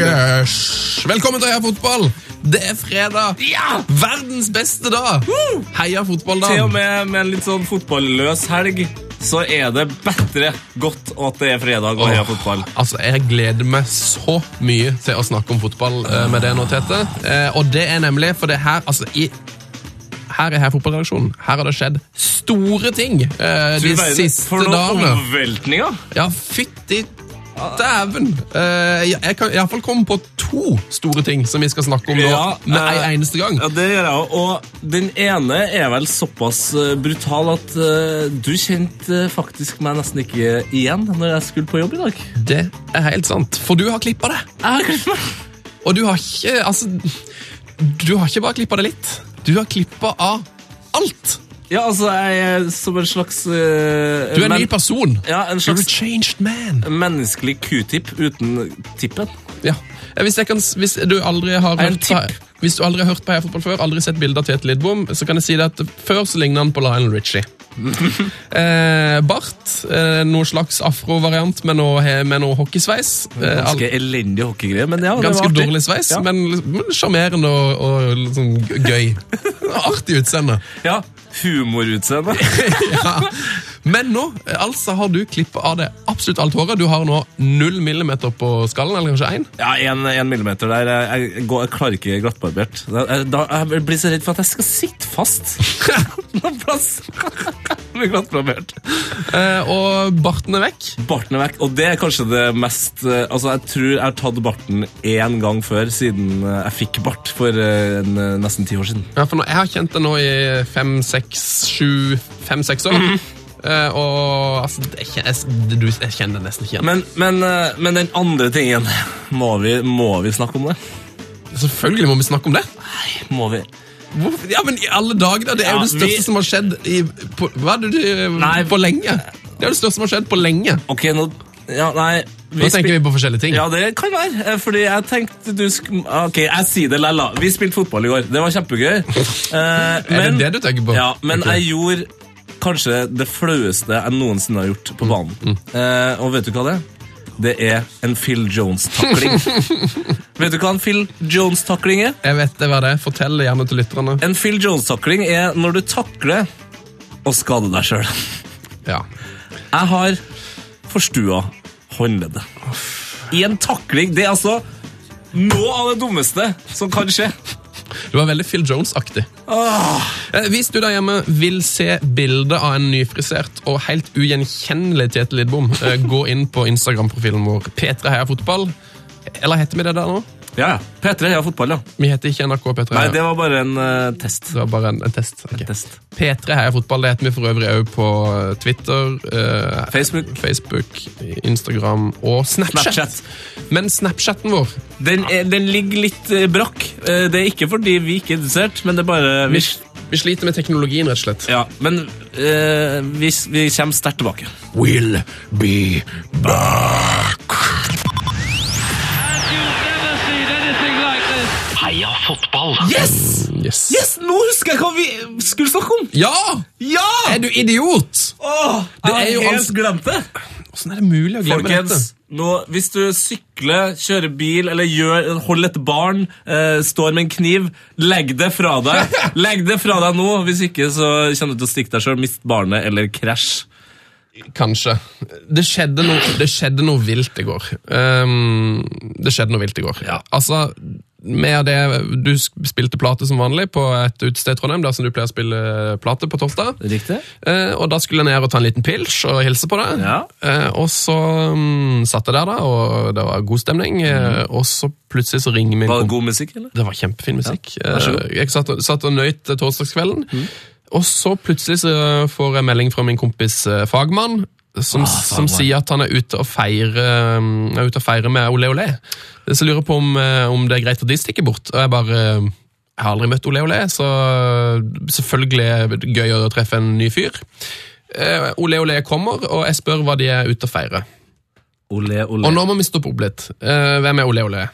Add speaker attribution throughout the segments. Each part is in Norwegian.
Speaker 1: yes. Velkommen til Heia fotball. Det er fredag. Verdens beste dag. Heia fotballdag.
Speaker 2: Til og med med en litt sånn fotballøs helg, så er det bedre godt at det er fredag og heia fotball.
Speaker 1: Altså, Jeg gleder meg så mye til å snakke om fotball eh, med det nå, Tete. Eh, og det er nemlig for det her altså, i, Her er her fotballredaksjonen. Her har det skjedd store ting eh, de
Speaker 2: siste
Speaker 1: siste
Speaker 2: For noen
Speaker 1: dagene.
Speaker 2: omveltninger!
Speaker 1: Ja, fytti dæven! Uh, jeg kan iallfall komme på to store ting som vi skal snakke om nå
Speaker 2: Ja,
Speaker 1: med en eneste gang.
Speaker 2: Ja, det gjør jeg også. Og den ene er vel såpass eh, brutal at uh, du kjente faktisk meg nesten ikke igjen når jeg skulle på jobb i dag.
Speaker 1: Det er helt sant. For du har klippa det.
Speaker 2: Jeg har glemt meg.
Speaker 1: Og du har ikke Altså, du har ikke bare klippa det litt. Du har klippa av alt.
Speaker 2: Ja, altså, jeg er som en slags uh,
Speaker 1: Du er en ny person.
Speaker 2: Ja, en slags
Speaker 1: You're a changed man.
Speaker 2: menneskelig q-tip uten tippen.
Speaker 1: Ja. Hvis, jeg kan, hvis du aldri har Jeg
Speaker 2: Er en tipp?
Speaker 1: Hvis du aldri har hørt på Heia Fotball før, aldri sett bilder av Tete Lidbom, så kan jeg si det at før så ligner han på Lionel Richie. eh, bart, eh, noe slags afrovariant med noe, med noe hockeysveis. Eh,
Speaker 2: Ganske elendig hockeygreie, men ja,
Speaker 1: Ganske dårlig sveis,
Speaker 2: Ja.
Speaker 1: men sjarmerende og, og litt sånn gøy. Artig utseende.
Speaker 2: Ja, humorutseende.
Speaker 1: ja. Men nå altså har du klippet av det absolutt alt håret. Du har nå null millimeter på skallen, eller kanskje én.
Speaker 2: Ja, en millimeter der. Jeg, jeg, går, jeg klarer ikke glattbarbert. Da, jeg- da, jeg blir så redd for at jeg skal sitte fast noen plass med glattbarbert.
Speaker 1: Eh, og barten er vekk.
Speaker 2: Barten er vekk, og det er kanskje det mest eh, Altså, jeg tror jeg har tatt barten én gang før siden eh, jeg fikk bart for eh, en, eh, nesten ti år siden.
Speaker 1: Ja, for nå, Jeg har kjent det nå i fem, seks, sju, fem-seks år. Eh, og altså, jeg, kjenner, du, jeg kjenner det nesten ikke igjen.
Speaker 2: Men, men, uh, men den andre tingen Må vi, må vi snakke om det?
Speaker 1: Selvfølgelig må vi snakke om det.
Speaker 2: Nei, Må vi?
Speaker 1: Hvorfor? Ja, men i alle dager, da! Det er jo
Speaker 2: Ja,
Speaker 1: det største
Speaker 2: vi-
Speaker 1: som har skjedd i, på, hva er det,
Speaker 2: Nei.
Speaker 1: på lenge. Det er det største som har skjedd på lenge.
Speaker 2: Ok, nå Ja, nei
Speaker 1: Nå tenker vi på forskjellige ting.
Speaker 2: Ja, det kan være. eh, Fordi jeg tenkte du sk... Ok, jeg sier det lella. Vi spilte fotball i går. Det var kjempegøy. Eh,
Speaker 1: Er det det du tenker på?
Speaker 2: Ja, men
Speaker 1: okay.
Speaker 2: jeg gjorde kanskje det flaueste jeg noensinne har gjort på banen.
Speaker 1: Mm,
Speaker 2: Eh, og vet du hva det er? Det er en Phil Jones-takling. vet du hva en Phil Jones-takling er?
Speaker 1: Jeg vet det hva det er. Fortell det gjerne til lytterne.
Speaker 2: En Phil Jones-takling er når du takler og skader deg sjøl.
Speaker 1: Ja.
Speaker 2: Jeg har forstua håndleddet. I en takling. Det er altså noe av det dummeste som kan skje.
Speaker 1: Du var veldig Phil Jones-aktig. Eh, Hvis du der hjemme vil se bilde av en nyfrisert og helt ugjenkjennelig Tete Lidbom, eh, gå inn på Instagram-profilen vår P3 Heia Fotball. Eller heter vi det der nå?
Speaker 2: Ja, ja. P3 ja, fotball, ja.
Speaker 1: Vi heter ikke NRK P3
Speaker 2: Nei, det var bare en uh, test.
Speaker 1: Det var bare en, en test. Ok.
Speaker 2: test.
Speaker 1: P3 Heia Fotball det heter vi for øvrig òg på eh, Twitter, uh,
Speaker 2: Facebook.
Speaker 1: Facebook, Instagram og Snapchat.
Speaker 2: Snapchat.
Speaker 1: Men Snapchatten vår
Speaker 2: Den, er, den ligger litt eh, brakk. Det er ikke fordi vi ikke er interessert, men det er bare
Speaker 1: vi,
Speaker 2: vi,
Speaker 1: sliter med teknologien, rett og slett.
Speaker 2: Ja, men vi, vi kommer sterkt tilbake.
Speaker 1: Will be back.
Speaker 3: Fotball!
Speaker 2: Yes!
Speaker 1: Yes.
Speaker 2: Yes, Nå husker jeg hva vi skulle snakke om!
Speaker 1: Ja!
Speaker 2: Ja!
Speaker 1: Er du idiot?
Speaker 2: Åh,
Speaker 1: Det
Speaker 2: jeg har helt glemt det!
Speaker 1: Hvordan er det mulig å glemme
Speaker 2: Folkens,
Speaker 1: dette?
Speaker 2: nå, hvis du sykler, kjører bil eller gjør, holder et barn, eh, står med en kniv, legg det fra deg. Legg det fra deg nå, hvis ikke så kommer du til å stikke deg sjøl, miste barnet eller krasj.
Speaker 1: Kanskje. Det skjedde noe, det skjedde noe vilt i går. Um, det skjedde noe vilt i går. Altså, med det Du spilte plate som vanlig på et utested i Trondheim, der som du pleier å spille plate på torsdag.
Speaker 2: Riktig?
Speaker 1: Eh, og da skulle jeg ned og ta en liten pils og hilse på deg.
Speaker 2: Ja.
Speaker 1: Eh, og så um, satt jeg der, da, og det var god stemning. eh, og så plutselig så ringer min
Speaker 2: Var det god musikk, eller?
Speaker 1: Det var kjempefin musikk.
Speaker 2: Ja.
Speaker 1: Eh, jeg satt, satt og nøyt torsdagskvelden. Og så plutselig så får jeg melding fra min kompis eh, Fagmann. som, som sier at han er ute og feirer, um, er ute og feirer med Ole Ole. Så jeg lurer på om, eh, om det er greit at de stikker bort. Og jeg bare Jeg har aldri møtt Ole Ole, så selvfølgelig er det gøy å treffe en ny fyr. Uh, Ole Ole kommer, og jeg spør hva de er ute og feirer.
Speaker 2: Ole, ole.
Speaker 1: Og nå må vi stoppe opp litt. Uh, hvem er Ole Ole?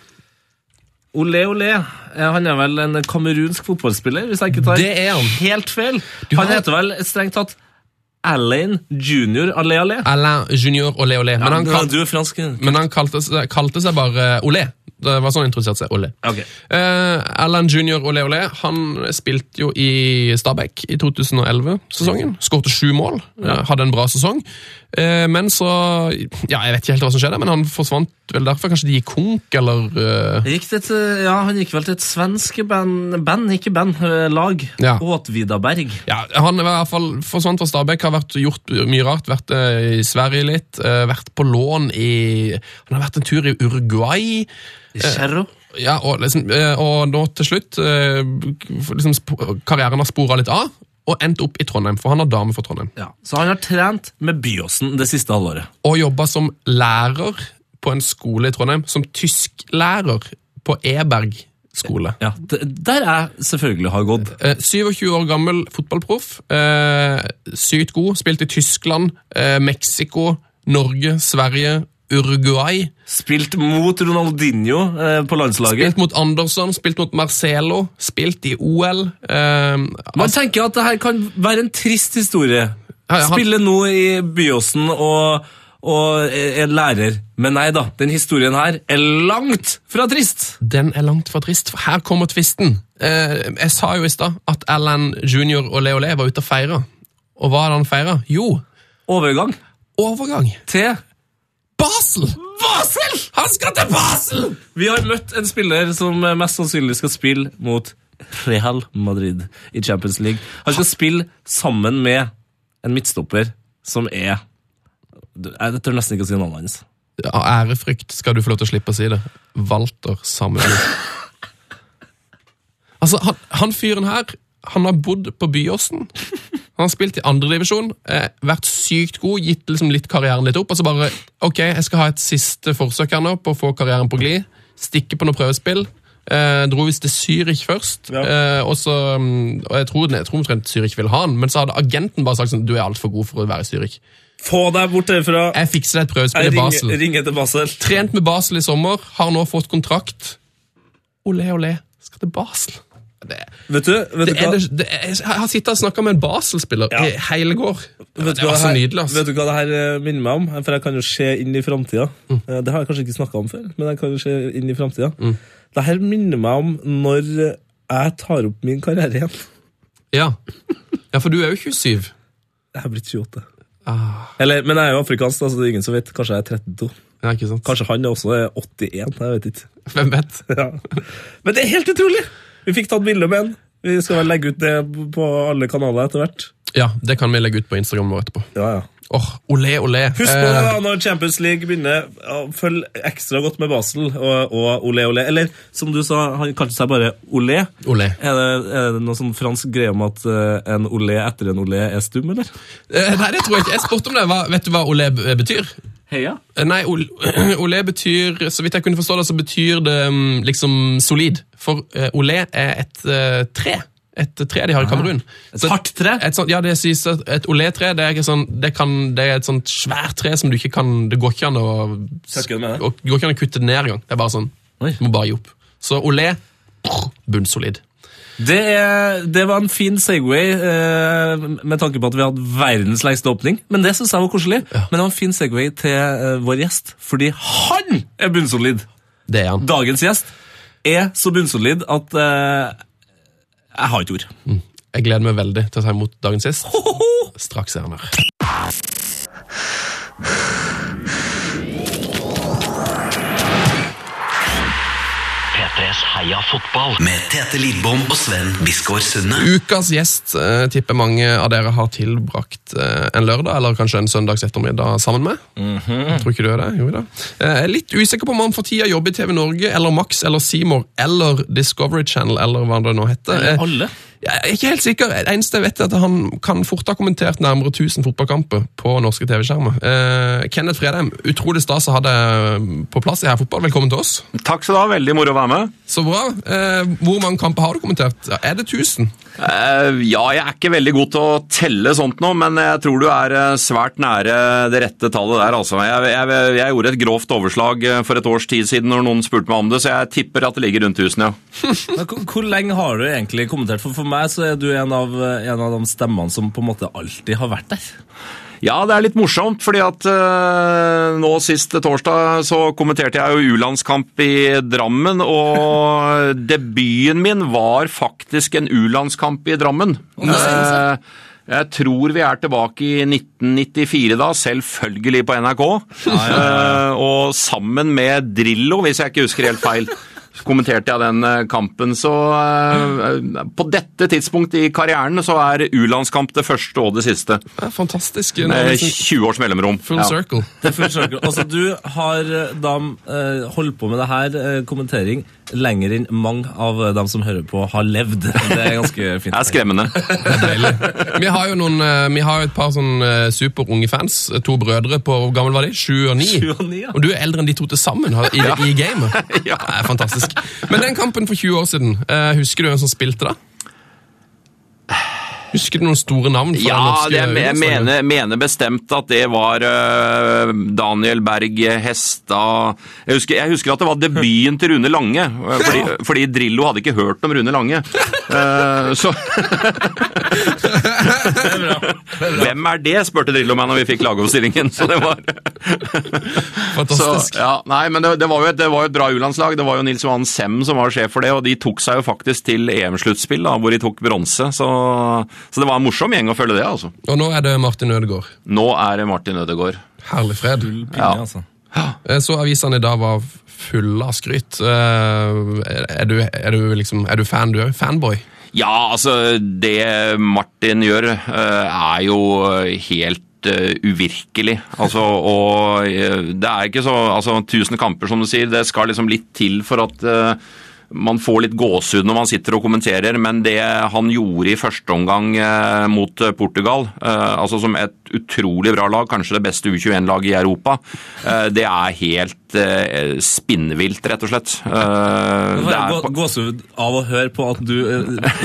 Speaker 2: Ole Ole. Eh, Han er vel en kamerunsk fotballspiller, hvis jeg ikke tar
Speaker 1: Det er han.
Speaker 2: helt feil.
Speaker 1: Du
Speaker 2: Han
Speaker 1: har-
Speaker 2: heter vel strengt tatt Alain Junior Allé Olé.
Speaker 1: Alain Junior Olé Olé. Men han, kal
Speaker 2: du er fransk.
Speaker 1: men han kalte, seg- kalte seg bare Olé. Det var sånn han introduserte seg. Olé.
Speaker 2: Ok.
Speaker 1: Eh, Alan Junior Olé Olé han spilte jo i Stabæk i 2011-sesongen. Skårte sju mål. eh, hadde en bra sesong. Eh, men så Ja, jeg vet ikke helt hva som skjedde, men han forsvant vel derfor. Kanskje de gikk konk, eller uh...
Speaker 2: Gikk det til, ja, han gikk vel til et svensk band, band ikke band, eh, lag.
Speaker 1: Ja.
Speaker 2: Åtvidaberg.
Speaker 1: Ja, Han i hvert fall forsvant fra Stabæk, har vært, gjort mye rart. Vært eh, i Sverige litt, eh, vært på lån i Han har vært en tur i Uruguay.
Speaker 2: I Cerro.
Speaker 1: Ja, og, liksom, eh, og nå til slutt eh, liksom, Karrieren har spora litt av, og endt opp i Trondheim, for han har dame for Trondheim.
Speaker 2: Ja. Så han har trent med Byåsen det siste halvåret.
Speaker 1: Og jobba som lærer på en skole i Trondheim, som tysklærer på Eberg skole.
Speaker 2: Ja, Der jeg selvfølgelig har gått.
Speaker 1: Eh, 27 år gammel fotballproff. Eh, sykt god. Spilt i Tyskland, eh, Mexico, Norge, Sverige, Uruguay.
Speaker 2: Spilt mot Ronaldinho eh, på landslaget.
Speaker 1: Spilt mot Andersson, spilt mot Marcelo, spilt i OL. Eh,
Speaker 2: Man tenker at det her kan være en trist historie.
Speaker 1: Han-
Speaker 2: Spille nå i Byåsen og, og er lærer. Men nei da, den historien her er langt fra trist.
Speaker 1: Den er langt fra trist, for her kommer tvisten. Eh, jeg sa jo i stad at Alan Junior og Leo Le var ute og feira. Og hva hadde han feira? Jo,
Speaker 2: Overgang
Speaker 1: overgang.
Speaker 2: til
Speaker 1: Basel!
Speaker 2: Basel!
Speaker 1: Han skal til Basel!
Speaker 2: Vi har møtt en spiller som mest sannsynlig skal spille mot Real Madrid i Champions League. Han skal spille sammen med en midtstopper som er Jeg tør nesten ikke å si navnet hans.
Speaker 1: Av ærefrykt skal du få lov til å slippe å si det. Walter Samuel. altså, han, han fyren her, han har bodd på Byåsen. Han har spilt i andredivisjon, eh, vært sykt god, gitt liksom litt karrieren litt opp, og så bare Ok, jeg skal ha et siste forsøk her nå på å få karrieren på glid. Stikke på noe prøvespill. Eh, dro visst til Zürich først,
Speaker 2: Ja.
Speaker 1: eh, og, så, mm, og jeg tror, tror omtrent Zürich vil ha han, men så hadde agenten bare sagt sånn Du er altfor god for å være i Zürich.
Speaker 2: Få deg bort herfra.
Speaker 1: Jeg fikser deg et prøvespill i Basel.
Speaker 2: Ring etter Basel.
Speaker 1: Trent med Basel i sommer, har nå fått kontrakt. Olé, olé, skal til Basel. Det,
Speaker 2: Vet du, vet
Speaker 1: det
Speaker 2: du
Speaker 1: er det, jeg har sittet og snakka med en Basel-spiller
Speaker 2: Ja.
Speaker 1: i hele går.
Speaker 2: Vet
Speaker 1: Det var så nydelig. Altså.
Speaker 2: vet du hva det her eh, minner meg om? For jeg kan jo se inn i framtida.
Speaker 1: Mm.
Speaker 2: Eh, Det har jeg kanskje ikke snakka om før, men jeg kan jo se inn i framtida. Det her minner meg om når eh, jeg tar opp min karriere igjen.
Speaker 1: Ja. ja, for du er jo 27.
Speaker 2: Jeg er blitt 28.
Speaker 1: Ah,
Speaker 2: Eller, men jeg er jo afrikansk, så det er ingen som vet. Kanskje jeg er 32.
Speaker 1: ja?
Speaker 2: Kanskje han også er 81. Jeg vet ikke.
Speaker 1: Hvem vet?
Speaker 2: Ja. Men det er helt utrolig! Vi fikk tatt bilde med den. Vi skal vel legge ut det på alle kanaler etter hvert.
Speaker 1: Ja, det kan vi legge ut på Instagram vår etterpå.
Speaker 2: Ja, ja.
Speaker 1: Åh, olé, olé.
Speaker 2: Husk på det
Speaker 1: Eh,
Speaker 2: da, når Champions League begynner, følg ekstra godt med Basel og, og Olé Olé. Eller som du sa, han kalte seg bare Olé.
Speaker 1: olé.
Speaker 2: Er det, er det noe sånn fransk greie om at eh, en olé etter en olé er stum, eller?
Speaker 1: Eh, nei, det tror jeg ikke. Jeg spurte om det. Hva, vet du hva olé betyr?
Speaker 2: Heia.
Speaker 1: Eh, Nei, olé betyr Så vidt jeg kunne forstå det, så betyr det mm, liksom solid. For eh, olé er et uh, tre. Et tre de har i Kamerun.
Speaker 2: Et hardt tre?
Speaker 1: Et sånt, ja, det sies et olétre det sånn, det, kan, det er et sånt svært tre som du ikke kan Det går ikke an å, og- går ikke an å kutte det ned engang. Det er bare sånn.
Speaker 2: Oi.
Speaker 1: Du må bare gi opp. Så olé bunnsolid.
Speaker 2: Det, er, det var en fin Segway eh, med tanke på at vi hadde verdens lengste åpning. Men det synes jeg var koselig. Men det var en fin Segway til eh, vår gjest, fordi han er bunnsolid.
Speaker 1: Det er han.
Speaker 2: Dagens gjest er så bunnsolid at eh, jeg har ikke ord.
Speaker 1: Jeg gleder meg veldig til å ta imot dagens gjest. Straks er han her.
Speaker 3: P3s Heia fotball med Tete Lidbom og Sven Biskår Sunde.
Speaker 1: Ukas gjest eh, tipper mange av dere har tilbrakt eh, en lørdag eller kanskje en søndags ettermiddag sammen med. Tror ikke du er det? Jo da. Eh, Jeg er litt usikker på om han for tida jobber i TV Norge eller Max eller Seymour eller Discovery Channel eller hva det nå heter. Eller
Speaker 2: Alle.
Speaker 1: Jeg er ikke helt sikker. Det eneste jeg vet, er at han kan fort ha kommentert nærmere 1000 fotballkamper på norske TV-skjermer. Eh, Kenneth Fredheim, utrolig stas å ha deg på plass i her fotball. Velkommen til oss.
Speaker 4: Takk skal du ha, veldig moro å være med.
Speaker 1: Så bra. Eh, hvor mange kamper har du kommentert? Er det 1000?
Speaker 4: Eh, ja, jeg er ikke veldig god til å telle sånt nå, men jeg tror du er eh, svært nære det rette tallet der, altså. Jeg, jeg, jeg gjorde et grovt overslag eh, for et års tid siden når noen spurte meg om det, så jeg tipper at det ligger rundt 1000, ja.
Speaker 2: Hvor, hvor lenge har du egentlig kommentert? For for meg så er du en av, en av de stemmene som på en måte alltid har vært der.
Speaker 4: Ja, det er litt morsomt, fordi at uh, nå sist torsdag så kommenterte jeg jo U-landskamp i Drammen, og debuten min var faktisk en U-landskamp i Drammen. Uh, jeg tror vi er tilbake i 1994 da, selvfølgelig på NRK. Uh, og sammen med Drillo, hvis jeg ikke husker helt feil. Kommenterte jeg den eh, kampen, så eh, På dette tidspunktet i karrieren så er U-landskamp det første og det siste.
Speaker 1: Det fantastisk. Er
Speaker 4: Med
Speaker 1: liksom
Speaker 4: 20 års mellomrom.
Speaker 1: Full
Speaker 4: Ja.
Speaker 1: circle.
Speaker 2: Det full circle. Altså, du har eh, da eh, holdt på med det her, eh, kommentering, lenger enn mange av dem som hører på, har levd. Det er ganske fint.
Speaker 4: Det er skremmende.
Speaker 1: Det er deilig. Vi har jo noen, eh, vi har et par sånn eh, superunge fans. To brødre på hvor gammel var de? Sju og ni.
Speaker 2: Sju og ni, ja.
Speaker 1: Og du er eldre enn de to til sammen i, i gamet.
Speaker 4: Ja.
Speaker 1: Det er fantastisk. Men den kampen for 20 år siden, eh, husker du hvem som spilte da? Husker du noen store navn? fra
Speaker 4: Ja,
Speaker 1: den norske
Speaker 4: det, jeg
Speaker 1: U-landslaget?
Speaker 4: mener, mener bestemt at det var øh, Daniel Berg Hestad jeg husker, jeg husker at det var debuten til Rune Lange, øh, fordi, fordi Drillo hadde ikke hørt om Rune Lange. Eh, så Hvem er det, spurte Drillo meg når vi fikk lagoppstillingen. Så det var så,
Speaker 1: Fantastisk.
Speaker 4: ja, Nei, men det, det, var jo et, det var jo et bra U-landslag. Det var jo Nils Johan Sem som var sjef for det, og de tok seg jo faktisk til EM-sluttspill, hvor de tok bronse. Så, så det var en morsom gjeng å følge det, altså.
Speaker 1: Og nå er det Martin Ødegaard.
Speaker 4: Nå er det Martin Ødegaard.
Speaker 1: Herlig fred.
Speaker 2: Pinne,
Speaker 4: Ja.
Speaker 2: altså.
Speaker 1: Så avisene i dag var fulle av skryt. Eh, Er du, er du, liksom, er du fan, du òg? Fanboy?
Speaker 4: Ja, altså, det Martin gjør, eh, er jo helt eh, uvirkelig. Altså, og eh, det er ikke så Altså, 1000 kamper, som du sier, det skal liksom litt til for at uh, man får litt gåsehud når man sitter og kommenterer, men det han gjorde i første omgang uh, mot Portugal, uh, altså som et utrolig bra lag, kanskje det beste U21-laget i Europa, eh, det er helt eh, spinnvilt, rett og slett. Eh, det er
Speaker 2: gå- gåsehud av å høre på at du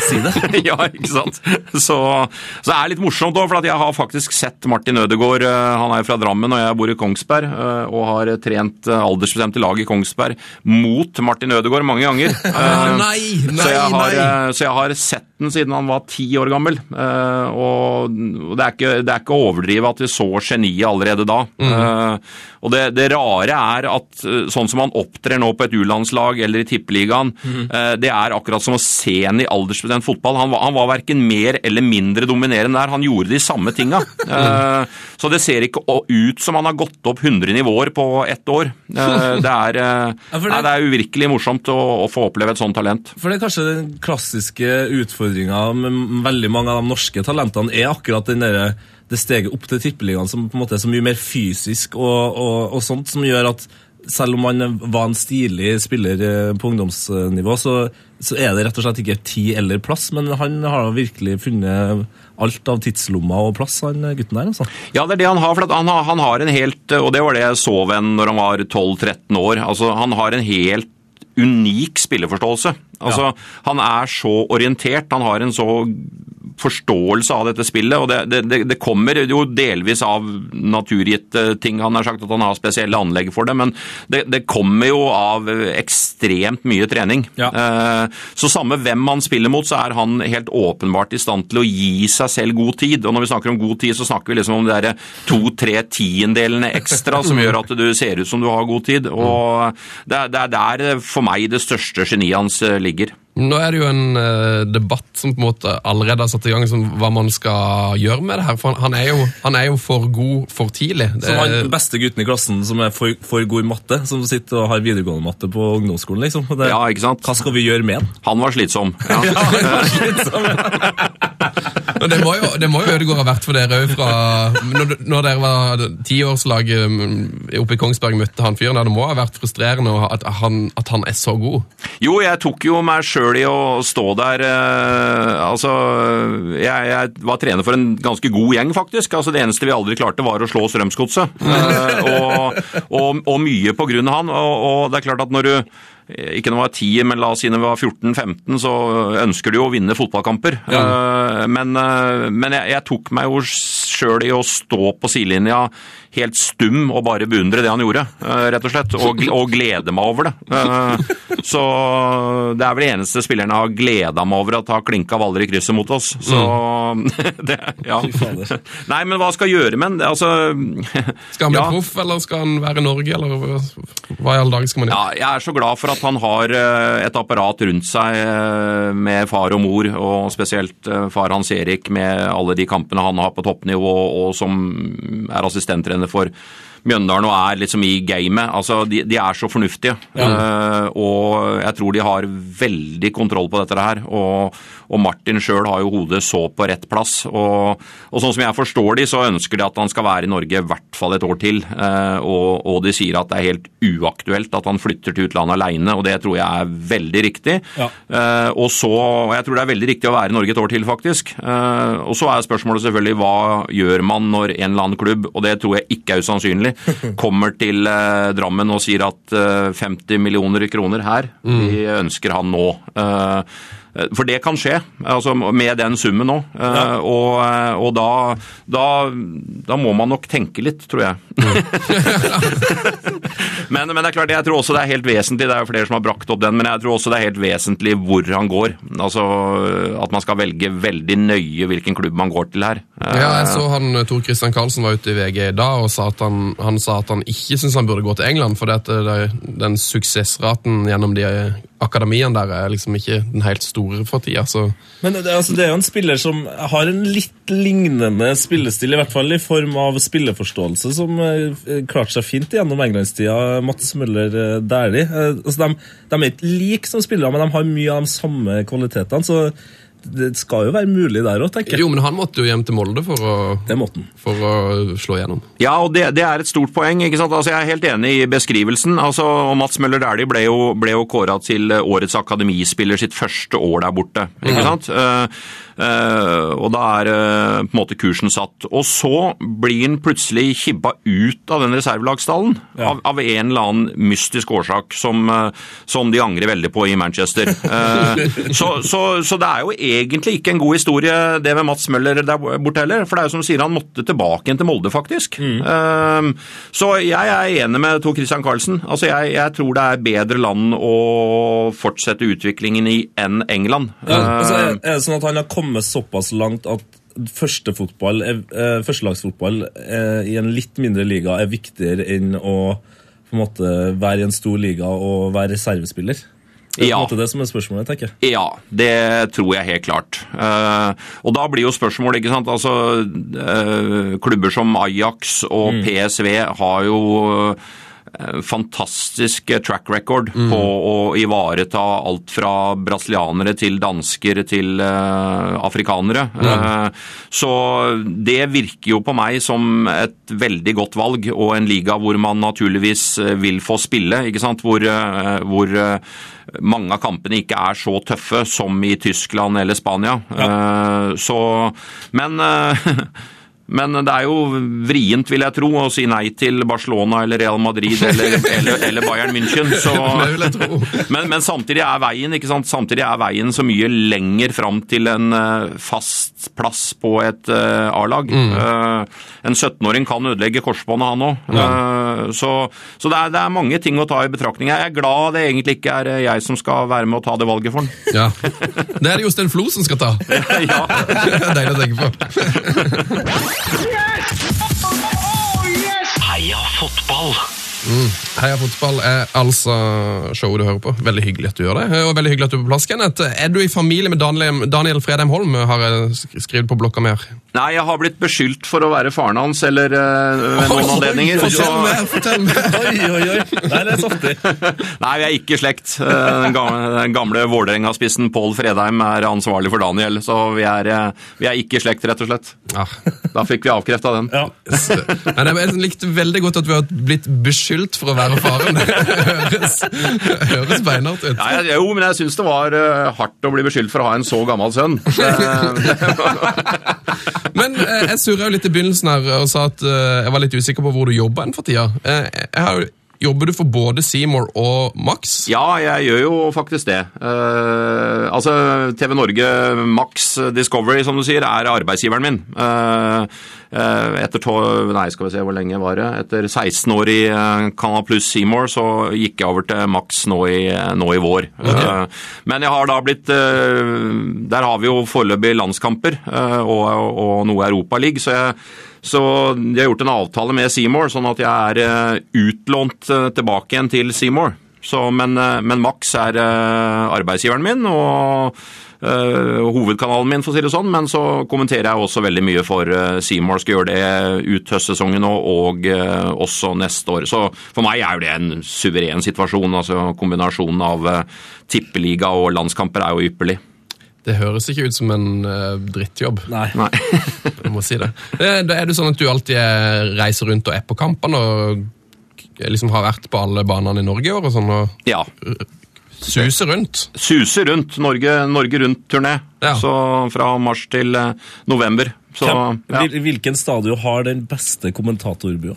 Speaker 2: sier det.
Speaker 4: ja, ikke sant? Så, så det er litt morsomt òg, for jeg har faktisk sett Martin Ødegaard. Han er fra Drammen, og jeg bor i Kongsberg. Og har trent aldersbestemte lag i Kongsberg mot Martin Ødegaard mange ganger.
Speaker 1: Nei, nei,
Speaker 4: så, jeg har,
Speaker 1: nei.
Speaker 4: så jeg har sett den siden han var ti år gammel. Og det er ikke, det er ikke overdrive at vi så geniet allerede da.
Speaker 1: Mm.
Speaker 4: Uh, Og det, det rare er at eh, sånn som han opptrer nå på et U-landslag eller i Tippeligaen,
Speaker 1: Mm.
Speaker 4: uh, det er akkurat som å se en i aldersbestemt fotball. Han var, han var verken mer eller mindre dominerende der, han gjorde de samme tinga. Uh, Så det ser ikke ut som han har gått opp 100 nivåer på ett år. Det er,
Speaker 2: Ja, det-
Speaker 4: nei, det er uvirkelig morsomt å, å få oppleve et sånt talent.
Speaker 2: For det er kanskje den klassiske utfordringa med veldig mange av de norske talentene, er akkurat den der, det steget opp til tippeligaen som på en måte er så mye mer fysisk og, og, og sånt, som gjør at selv om han var en stilig spiller eh, på ungdomsnivå, så, så er det rett og slett ikke tid eller plass. Men han har virkelig funnet alt av tidslommer og plass, han gutten der. altså.
Speaker 4: Ja, det er det han har. for han, har, han har en helt Og det var det jeg så ved ham når han var 12-13 år. Altså, Han har en helt unik spilleforståelse. Altså, Han er så orientert, han har en så forståelse av dette spillet, og det, det, det, kommer jo delvis av naturgitte ting. Han har sagt at han har spesielle anlegg for det, men det, det kommer jo av ekstremt mye trening.
Speaker 2: Ja.
Speaker 4: Eh, Så samme hvem han spiller mot, så er han helt åpenbart i stand til å gi seg selv god tid. Og når vi snakker om god tid, så snakker vi liksom om de der to-tre tiendelene ekstra som gjør at du ser ut som du har god tid. Og det er, det er der for meg det største geniet hans eh, ligger.
Speaker 1: Nå er det jo en uh, debatt som på en måte allerede har satt i gang, som hva man skal gjøre med det her. For han, han, er, jo, han er jo for god for tidlig. Det,
Speaker 2: Som han beste gutten i klassen som er for, for god i matte, som sitter og har videregående matte på ungdomsskolen. liksom. Det,
Speaker 4: Ja, ikke sant?
Speaker 2: Hva skal vi gjøre med han?
Speaker 4: Han var slitsom. Ja.
Speaker 1: Og det må jo, det må jo Ødegaard ha vært for dere òg, når, når dere var tiårslaget um, oppe i Kongsberg møtte han fyren. Det må ha vært frustrerende at han, at han er så god.
Speaker 4: Jo, jeg tok jo meg sjøl i å stå der eh, Altså, jeg, jeg var trener for en ganske god gjeng, faktisk. Altså, Det eneste vi aldri klarte, var å slå Strømsgodset. Eh, og, og, og mye på grunn av han. Og, og det er klart at når du ikke når man var 10, men la oss si når vi var 14-15, så ønsker du jo å vinne fotballkamper. Ja. Men, eh, men jeg, jeg tok meg jo sjøl i å stå på sidelinja helt stum og bare beundre det han gjorde, eh, rett og slett. Og, og glede meg over det. Eh, Så det er vel det eneste spillerne har gleda meg over, at har klinka Valler i krysset mot oss. Så det, ja. Nei, men hva skal jeg gjøre med den? Altså
Speaker 1: Skal han bli
Speaker 4: ja.
Speaker 1: proff, eller skal han være i Norge, eller hva- i alle dager skal man gjøre?
Speaker 4: Ja, jeg er så glad for at han har eh, et apparat rundt seg med far og mor, og spesielt far Hans Erik med alle de kampene han har på toppnivå, og som er assistenttrener for Mjøndalen og er liksom i gamet. Altså, de, de er så fornuftige. Eh, og jeg tror de har veldig kontroll på dette her. Og, og Martin sjøl har jo hodet så på rett plass. Og, og sånn som jeg forstår de, så ønsker de at han skal være i Norge i hvert fall et år til. Uh, og, og de sier at det er helt uaktuelt at han flytter til utlandet alene, og det tror jeg er veldig riktig.
Speaker 2: Ja.
Speaker 4: Uh, og så, og jeg tror det er veldig riktig å være i Norge et år til, faktisk. Og så er spørsmålet selvfølgelig hva gjør man når en eller annen klubb, og det tror jeg ikke er usannsynlig, kommer til eh, Drammen og sier at eh, 50 millioner kroner her, vi ønsker han nå. Eh, for det kan skje, altså med den summen nå. Ja. Og, eh, og da, da, da må man nok tenke litt, tror jeg. men, men det er klart, jeg tror også det er helt vesentlig, det er jo flere som har brakt opp den, men jeg tror også det er helt vesentlig hvor han går. Altså at man skal velge veldig nøye hvilken klubb man går til her. Eh,
Speaker 1: Ja, jeg så han, Tor Christian Karlsen var ute i VG i dag og sa at han, han sa at han ikke syns han burde gå til England, fordi at den suksessraten gjennom de akademiene der er liksom ikke den helt store for tida. Så
Speaker 2: Men det, altså, det er jo en spiller som har en litt lignende spillestil, i hvert fall i form av spilleforståelse, som eh, klarte seg fint gjennom englandstida. Mats Møller eh, Dæhlie. Eh, altså, de, de er ikke like som spillere, men de har mye av de samme kvalitetene. så det skal jo være mulig der òg, tenker jeg.
Speaker 1: Jo, men han måtte jo hjem til Molde for å,
Speaker 2: Det måtte han.
Speaker 1: for å slå igjennom.
Speaker 4: Ja, og det, det er et stort poeng. ikke sant? Altså, Jeg er helt enig i beskrivelsen. Altså, og Mats Møller Dæhlie ble jo, ble jo kåra til årets akademispiller sitt første år der borte. ikke sant? Ja eh, og da er eh, på en måte kursen satt. Og så blir han plutselig kibba ut av den reservelagsstallen
Speaker 2: Ja.
Speaker 4: av, av en eller annen mystisk årsak som, eh, som de angrer veldig på i Manchester. Eh, så, så, så det er jo egentlig ikke en god historie det med Mats Møller der borte heller. For det er jo som du sier, han måtte tilbake igjen til Molde, faktisk. Mm. så jeg er enig med Tor Christian Karlsen. Altså jeg, jeg tror det er bedre land å fortsette utviklingen i enn England.
Speaker 2: Ja, altså,
Speaker 4: Eh,
Speaker 2: er det sånn at han har kommet såpass langt at eh, førstelagsfotball eh, i en litt mindre liga er viktigere enn å på en måte være i en stor liga og være reservespiller? Det er på en måte det som er spørsmålet, tenker jeg.
Speaker 4: Ja, det tror jeg helt klart. Uh, og da blir jo spørsmålet, ikke sant Altså, uh, klubber som Ajax og PSV har jo eh, fantastisk track record på å ivareta alt fra brasilianere til dansker til uh, afrikanere. Eh, så det virker jo på meg som et veldig godt valg, og en liga hvor man naturligvis eh, vil få spille, ikke sant? Hvor, uh, hvor eh, mange av kampene ikke er så tøffe som i Tyskland eller Spania. Eh, Så, men eh, men det er jo vrient, vil jeg tro, å si nei til Barcelona eller Real Madrid eller, eller, eller Bayern München. Så, men, men samtidig er veien ikke sant? Samtidig er veien så mye lenger fram til en eh, fast plass på et eh, A-lag. Mm. en 17-åring kan ødelegge korsbåndet, han òg. Så så det, er, det er mange ting å ta i betraktning. Jeg er glad det egentlig ikke er eh, jeg som skal være med å ta det valget for han.
Speaker 1: Ja. Det er det Jostein Flo som skal ta.
Speaker 4: ja.
Speaker 1: Det er Deilig å tenke på.
Speaker 3: Heia fotball!
Speaker 1: Heia fotball er altså showet du hører på. Veldig hyggelig at du gjør det. Og veldig hyggelig at du er på plass, Kenneth. Er du i familie med Daniel, Daniel Fredheim Holm, har jeg sk- skrevet på blokka mi her.
Speaker 4: Nei, jeg har blitt beskyldt for å være faren hans, eller eh, ved noen anledninger.
Speaker 1: Fortell meg! fortell meg.
Speaker 2: Oi, oi, oi. Nei, det er saftig.
Speaker 4: Nei, vi er ikke i slekt. Eh, Den gamle, gamle Vålerenga-spissen Pål Fredheim er ansvarlig for Daniel, så vi er, eh, vi er ikke i slekt, rett og slett.
Speaker 1: Ja.
Speaker 4: Da fikk vi avkrefta den.
Speaker 2: Ja.
Speaker 1: Men jeg likte veldig godt at vi har blitt beskyldt for å være faren. Høres, høres beinhardt ut.
Speaker 4: Ja, jo, men jeg syns det var eh, hardt å bli beskyldt for å ha en så gammel sønn.
Speaker 1: Men eh, jeg surra jo litt i begynnelsen her og sa at eh, jeg var litt usikker på hvor du jobba enn for tida. Jeg har, jo- jobber du for både Seymour og Max?
Speaker 4: ja, jeg gjør jo faktisk det. Uh, altså, TV Norge Max Discovery, som du sier, er arbeidsgiveren min. Uh, etter to, nei, skal vi se hvor lenge var det? Etter 16 år i Canada Canal Pluss Seymour, så gikk jeg over til Max nå i, nå i vår. Eh, men jeg har da blitt Der har vi jo foreløpig landskamper eh, og, og noe Europaliga, så jeg så de har gjort en avtale med Seymour, sånn at jeg er eh, utlånt eh, tilbake igjen til Seymour. Men, eh, men Max er arbeidsgiveren min og eh, hovedkanalen min, for å si det sånn. Men så kommenterer jeg også veldig mye for uh, Seymour. Skal gjøre det ut høstsesongen og, og eh, også neste år. Så for meg er jo det en suveren situasjon. altså Kombinasjonen av tippeliga og landskamper er jo ypperlig.
Speaker 1: Det høres ikke ut som en uh, drittjobb.
Speaker 2: Nei.
Speaker 4: Nei.
Speaker 1: Jeg må si det. Eh, Da er det sånn at du alltid eh, reiser rundt og er på kampene og liksom har vært på alle banene i Norge i år og sånn, og
Speaker 4: ja.
Speaker 1: suser rundt.
Speaker 4: suser rundt. Norge, Norge Rundt-turné.
Speaker 1: Ja.
Speaker 4: Så fra mars til eh, november. Så,
Speaker 2: Hvem-
Speaker 4: ja.
Speaker 2: Hvilken stadion har den beste kommentatorbua?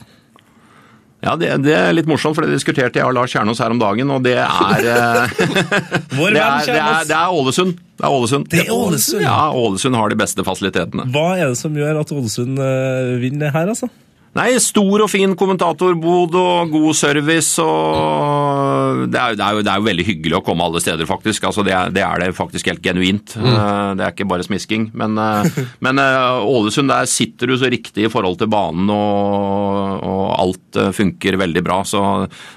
Speaker 4: Ja, det, det er litt morsomt, for det diskuterte jeg og Lars Kjernås her om dagen, og det er eh,
Speaker 2: Vår
Speaker 4: Det
Speaker 2: venn
Speaker 4: er, det er, det er Ålesund. Det er Ålesund.
Speaker 2: Det er Ålesund.
Speaker 4: Ja, Ålesund har de beste fasilitetene.
Speaker 2: Hva er det som gjør at Ålesund eh, vinner her, altså?
Speaker 4: Nei, stor og fin kommentatorbod og god service og det er, det, er jo, det er jo veldig hyggelig å komme alle steder, faktisk. Altså, det, er, det er det faktisk helt genuint. Mm. Det er ikke bare smisking. Men, eh, men eh, Ålesund, der sitter du så riktig i forhold til banen, og, og alt eh, funker veldig bra. Så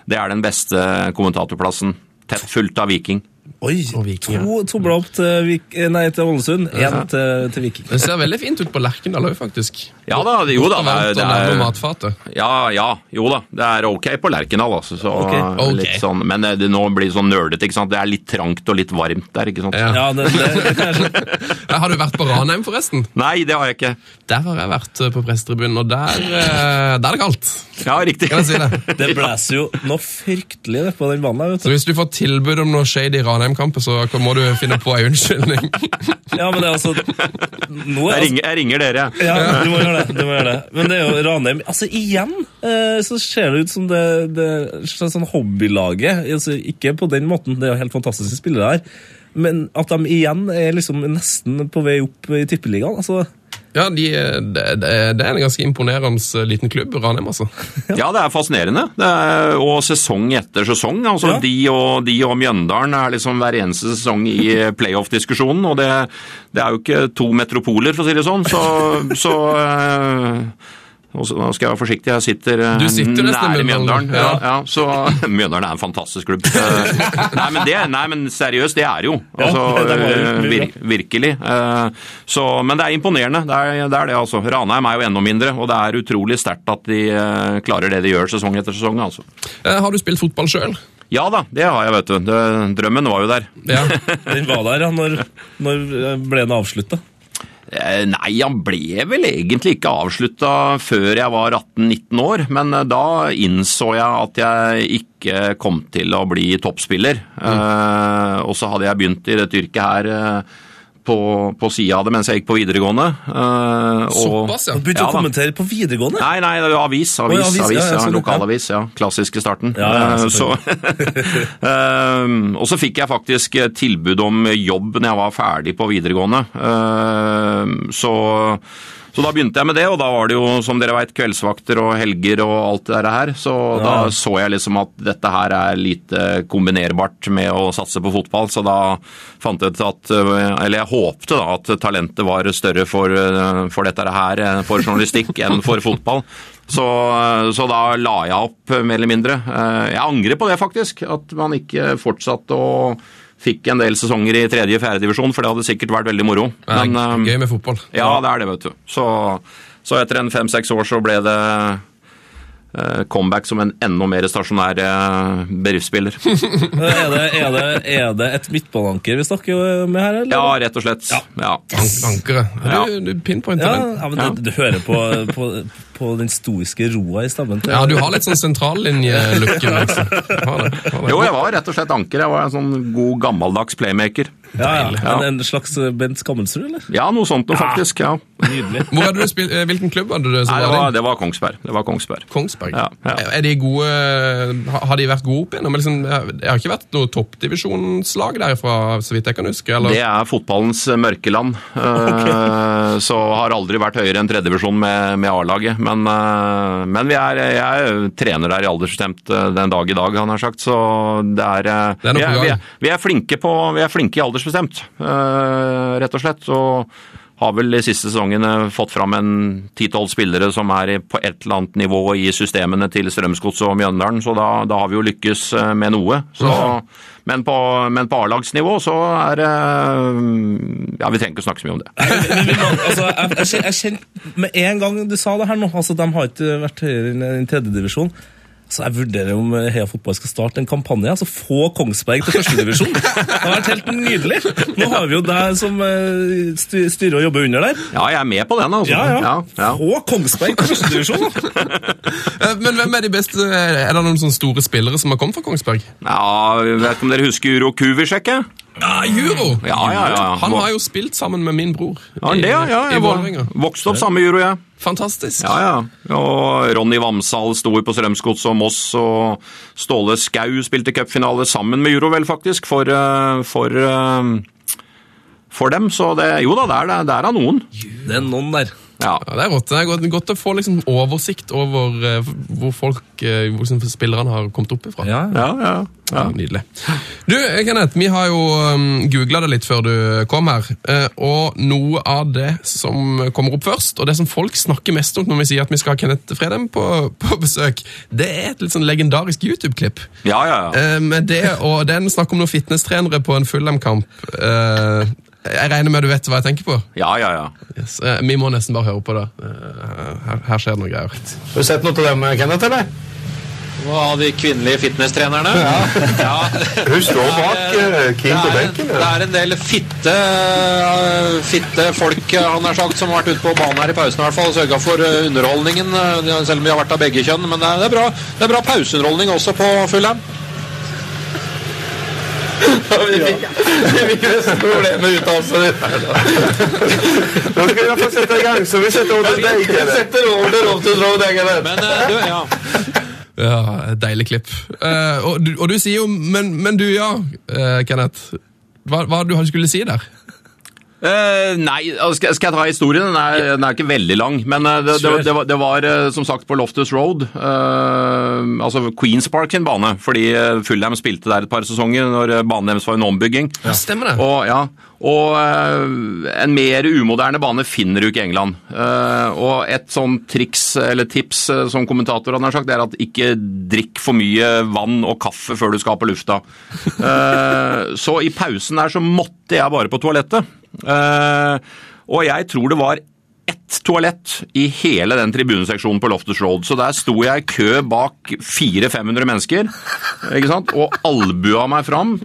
Speaker 4: det er den beste kommentatorplassen. Tett fullt av Viking.
Speaker 2: Oi,
Speaker 1: Og Viking,
Speaker 2: to tomler opp til, eh, nei, til Ålesund, én til, til Viking.
Speaker 1: Det ser veldig fint ut på Lerkendal òg, faktisk.
Speaker 4: Ja da, det- jo da. Det er, det er. Ja, ja, jo da. Det er ok på Lerkendal, altså. Så,
Speaker 2: okay.
Speaker 1: ok.
Speaker 4: Litt sånn, men eh, det nå blir sånn nerdete, ikke sant. Det er litt trangt og litt varmt der, ikke sant.
Speaker 1: Ja.
Speaker 2: Ja, det, det, det kan jeg skjønne.
Speaker 1: Ja, Har du vært på Ranheim, forresten?
Speaker 4: Nei, det har jeg ikke.
Speaker 1: Der har jeg vært eh, på prestetribunen, og der, der er det kaldt.
Speaker 4: Ja, riktig.
Speaker 1: Kan jeg si det?
Speaker 2: Det blåser jo noe fryktelig på den banen
Speaker 1: Så hvis du får tilbud om noe shady Ranheim-kamper, så må du finne på en unnskyldning.
Speaker 2: Ja, men det er altså nå er
Speaker 4: Jeg ringer, jeg ringer dere.
Speaker 2: Ja, du må gjøre det. du må gjøre det. Men det er jo Ranheim Altså, igjen eh, så ser det ut som det, det er sånn hobbylaget. Altså, ikke på den måten, det er jo helt fantastiske spillere her. Men at de igjen er liksom nesten på vei opp i tippeligaen. Altså,
Speaker 1: Ja, de, det, det, er en ganske imponerende eh, liten klubb, Ranheim, altså.
Speaker 4: Ja, det er fascinerende. Det er, og sesong etter sesong. altså
Speaker 2: Ja.
Speaker 4: de, og, de og Mjøndalen er liksom hver eneste sesong i playoff-diskusjonen. Og det, det er jo ikke to metropoler, for å si det sånn. Så, så eh, og så, nå skal jeg være forsiktig, jeg sitter, eh,
Speaker 1: sitter
Speaker 4: nære Mjøndalen. Ja.
Speaker 1: ja.
Speaker 4: Ja, så Mjøndalen er en fantastisk klubb. Eh, nei, men det, nei, men seriøst, det er jo. Altså, eh, vir, virkelig. Så, men det er imponerende. Det er, det er det, altså. Ranheim er jo enda mindre, og det er utrolig sterkt at de klarer det de gjør sesong etter sesong. altså.
Speaker 1: Har du spilt fotball sjøl?
Speaker 4: Ja da, det har jeg, vet du. Drømmen var jo der.
Speaker 1: Ja.
Speaker 2: den var der, ja. Når, når ble den avslutta?
Speaker 4: Eh, Nei, han ble vel egentlig ikke avslutta før jeg var 18-19 år, men eh, da innså jeg at jeg ikke kom til å bli toppspiller. Mm. og så hadde jeg begynt i dette yrket her eh, på, på sida av det mens jeg gikk på videregående. Uh,
Speaker 1: Såpass, ja.
Speaker 2: Du begynte
Speaker 4: Ja
Speaker 2: å kommentere på videregående?
Speaker 4: Nei, nei, det var avis.
Speaker 2: Avis,
Speaker 4: Avis,
Speaker 2: ja, avis,
Speaker 4: avis,
Speaker 2: ja, ja,
Speaker 4: ja,
Speaker 2: sånn,
Speaker 4: lokalavis. Ja, klassiske starten.
Speaker 2: Ja, ja,
Speaker 4: Eh, så, Eh, og så fikk jeg faktisk tilbud om jobb når jeg var ferdig på videregående. Eh, Så, Så da begynte jeg med det, og da var det jo, som dere veit, kveldsvakter og helger og alt det der her. Så da så jeg liksom at dette her er lite kombinerbart med å satse på fotball. Så da fant jeg ut at Eller jeg håpte da at talentet var større for, for dette her, for journalistikk, enn for fotball. Så, så, da la jeg opp, mer eller mindre. Jeg angrer på det, faktisk. At man ikke fortsatte å fikk en del sesonger i tredje- og fjerdedivisjon, for det hadde sikkert vært veldig moro.
Speaker 1: Det er
Speaker 4: Men,
Speaker 1: gøy med fotball.
Speaker 4: ja, det er det, vet du. Så, så etter en fem-seks år så ble det eh, comeback som en enda mer stasjonær eh, bedriftsspiller.
Speaker 2: Er det, er, det, er det et midtbananker vi snakker med her, eller?
Speaker 4: Ja, rett og slett. Ja.
Speaker 1: An ankere.
Speaker 4: Ja.
Speaker 1: Du, du pinpointer
Speaker 2: Ja,
Speaker 1: den.
Speaker 2: ja, men du, du hører på, på, på den stoiske roa i stammen.
Speaker 1: Ja, du har litt sånn sentrallinjelooken. Liksom.
Speaker 4: Jo, jeg var rett og slett anker. Jeg var en sånn god gammeldags playmaker.
Speaker 2: Ja, ja. En, en slags Bent Skammelsrud, eller?
Speaker 4: Ja, noe sånt noe, faktisk. ja.
Speaker 2: Nydelig.
Speaker 1: Hvor hadde du spilt, eh, hvilken klubb hadde du som
Speaker 4: Nei, det
Speaker 1: var
Speaker 4: var,
Speaker 1: din?
Speaker 4: det var Kongsberg. Det var Kongsberg.
Speaker 1: Kongsberg.
Speaker 4: Ja, ja.
Speaker 1: Er de gode Har de vært gode opp igjennom? Liksom, det har ikke vært noe toppdivisjonslag derfra, så vidt jeg kan huske? Eller?
Speaker 4: Det er fotballens mørkeland. okay. Så har aldri vært høyere enn tredjevisjon med, med A-laget. Men, eh, men vi er, jeg trener der i aldersbestemt eh, den dag i dag, han har sagt. Så det er, eh,
Speaker 1: Det er
Speaker 4: vi, er, vi, vi, er flinke på, vi er flinke i aldersbestemt, rett og slett. Og har vel de siste sesongene fått fram en ti-tolv spillere som er på et eller annet nivå i systemene til Strømsgodset og Mjøndalen, så da, da har vi jo lykkes eh, med noe. Så, men på, men på A-lagsnivå så er det Ja, vi trenger ikke å snakke så mye om det.
Speaker 2: Altså, jeg, jeg, jeg med en gang du sa det her nå, altså de har ikke vært høyere enn en tredjedivisjon. Så jeg vurderer om Heia Fotball skal starte en kampanje. altså Få Kongsberg til førstedivisjon. Det har vært helt nydelig. Nå har vi jo deg som eh, styrer og jobber under der.
Speaker 4: Ja, jeg er med på den, altså.
Speaker 2: Ja, ja.
Speaker 4: ja, ja.
Speaker 2: Få Kongsberg til førstedivisjon!
Speaker 1: Eh, Men hvem er de beste Er det noen sånne store spillere som har kommet fra Kongsberg?
Speaker 4: Ja, jeg vet ikke om dere husker Uro Kuvisjek? Ja?
Speaker 1: Ja, Juro!
Speaker 4: Ja, ja, ja.
Speaker 1: Han har jo spilt sammen med min bror.
Speaker 4: Ja, det, ja, ja.
Speaker 1: I
Speaker 4: Jeg var, vokste opp samme Juro, jeg.
Speaker 1: Fantastisk.
Speaker 4: Ja, ja. Og Ronny Vamsal sto på Strømsgods og Moss, og Ståle Skau spilte cupfinale sammen med Juro, vel, faktisk, for, eh, for, eh, for dem. Så det, jo da, det er, det er av noen.
Speaker 2: Det er noen der.
Speaker 4: Ja.
Speaker 1: Det er rått. Det er godt, godt å få liksom oversikt over uh, hvor folk, uh, hvor liksom spillerne har kommet opp ifra.
Speaker 2: Ja,
Speaker 4: Ja, ja.
Speaker 1: Ja, Nydelig. Du, Kenneth, vi har jo um, googla det litt før du kom her. Uh, og noe av det som kommer opp først, og det som folk snakker mest om når vi sier at vi skal ha Kenneth Fredheim på, på besøk, det er et litt sånn legendarisk YouTube-klipp.
Speaker 4: Ja, ja, ja.
Speaker 1: Med det, og det er en snakk om noen fitnesstrenere på en Fulham-kamp. Eh, jeg regner med du vet hva jeg tenker på?
Speaker 4: Ja, ja, ja.
Speaker 1: Yes. eh, vi må nesten bare høre på det. Eh, her, her skjer det noe greier.
Speaker 5: Har du sett noe til dem, Kenneth, eller?
Speaker 6: Av de kvinnelige fitnesstrenerne? Ja.
Speaker 5: Hun står bak eh, Kim på
Speaker 6: Det
Speaker 5: benken.
Speaker 6: det er en del fitte, fitte folk han har sagt, som har vært ute på banen her i pausen. i hvert fall, og Sørga for underholdningen, selv om vi har vært av begge kjønn. Men det er, det er, bra, det er bra pauseunderholdning også på Fulham.
Speaker 5: Vi fikk nesten problemer ut av oss. Nå skal vi i hvert fall sette i gang, så vi setter over til deg. Setter over til Kenneth.
Speaker 6: Men øh, du, ja.
Speaker 1: Ja, deilig klipp. Uh, og, du, og du sier jo Men, men du, ja, uh, Kenneth. Hva, hva du skulle si der?
Speaker 4: Eh, nei, altså, skal, skal jeg ta historien? Den er, den er ikke veldig lang. Men eh, det, det, det, var, det var eh, som sagt på Loftus Road, uh, altså Queens Park sin bane. Fordi Fulham spilte der et par sesonger når banen deres var under ombygging.
Speaker 1: Ja, stemmer det.
Speaker 4: Og, ja, og eh, en mer umoderne bane finner du ikke i England. Eh, og et sånn triks, eller tips, eh, som kommentatorene har sagt, det er at ikke drikk for mye vann og kaffe før du skal på lufta. Så i pausen der så måtte jeg bare på toalettet. Og jeg tror det var ett toalett i hele den tribuneseksjonen på Loftus Road. Så der sto jeg i kø bak 400-500 mennesker ikke sant? og albua meg fram.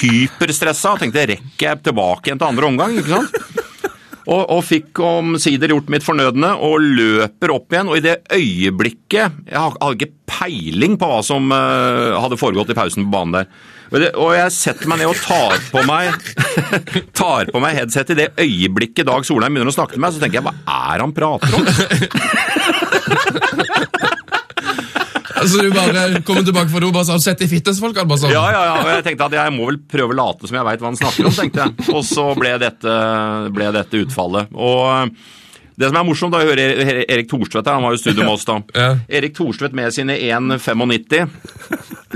Speaker 4: Hyperstressa. Tenkte rekker jeg tilbake igjen til andre omgang? ikke sant? Og, og fikk omsider gjort mitt fornødne og løper opp igjen. Og i det øyeblikket Jeg hadde ikke peiling på hva som eh, hadde foregått i pausen på banen der. Og, og jeg setter meg ned og tar på meg tar på meg headset i det øyeblikket Dag Solheim begynner å snakke til meg, så tenker jeg hva er han prater om?
Speaker 1: Altså, du bare kommer tilbake fra do og bare sa 'sett i fitnessfolk'? Bare sånn.
Speaker 4: Ja, ja, ja. Og jeg tenkte at jeg må vel prøve å late som jeg veit hva han snakker om, tenkte jeg. Og så ble dette, ble dette utfallet. Og Det som er morsomt, da å høre Erik Thorstvedt her, han var jo i studio med oss da.
Speaker 1: Ja.
Speaker 4: Erik Thorstvedt med sine 1,95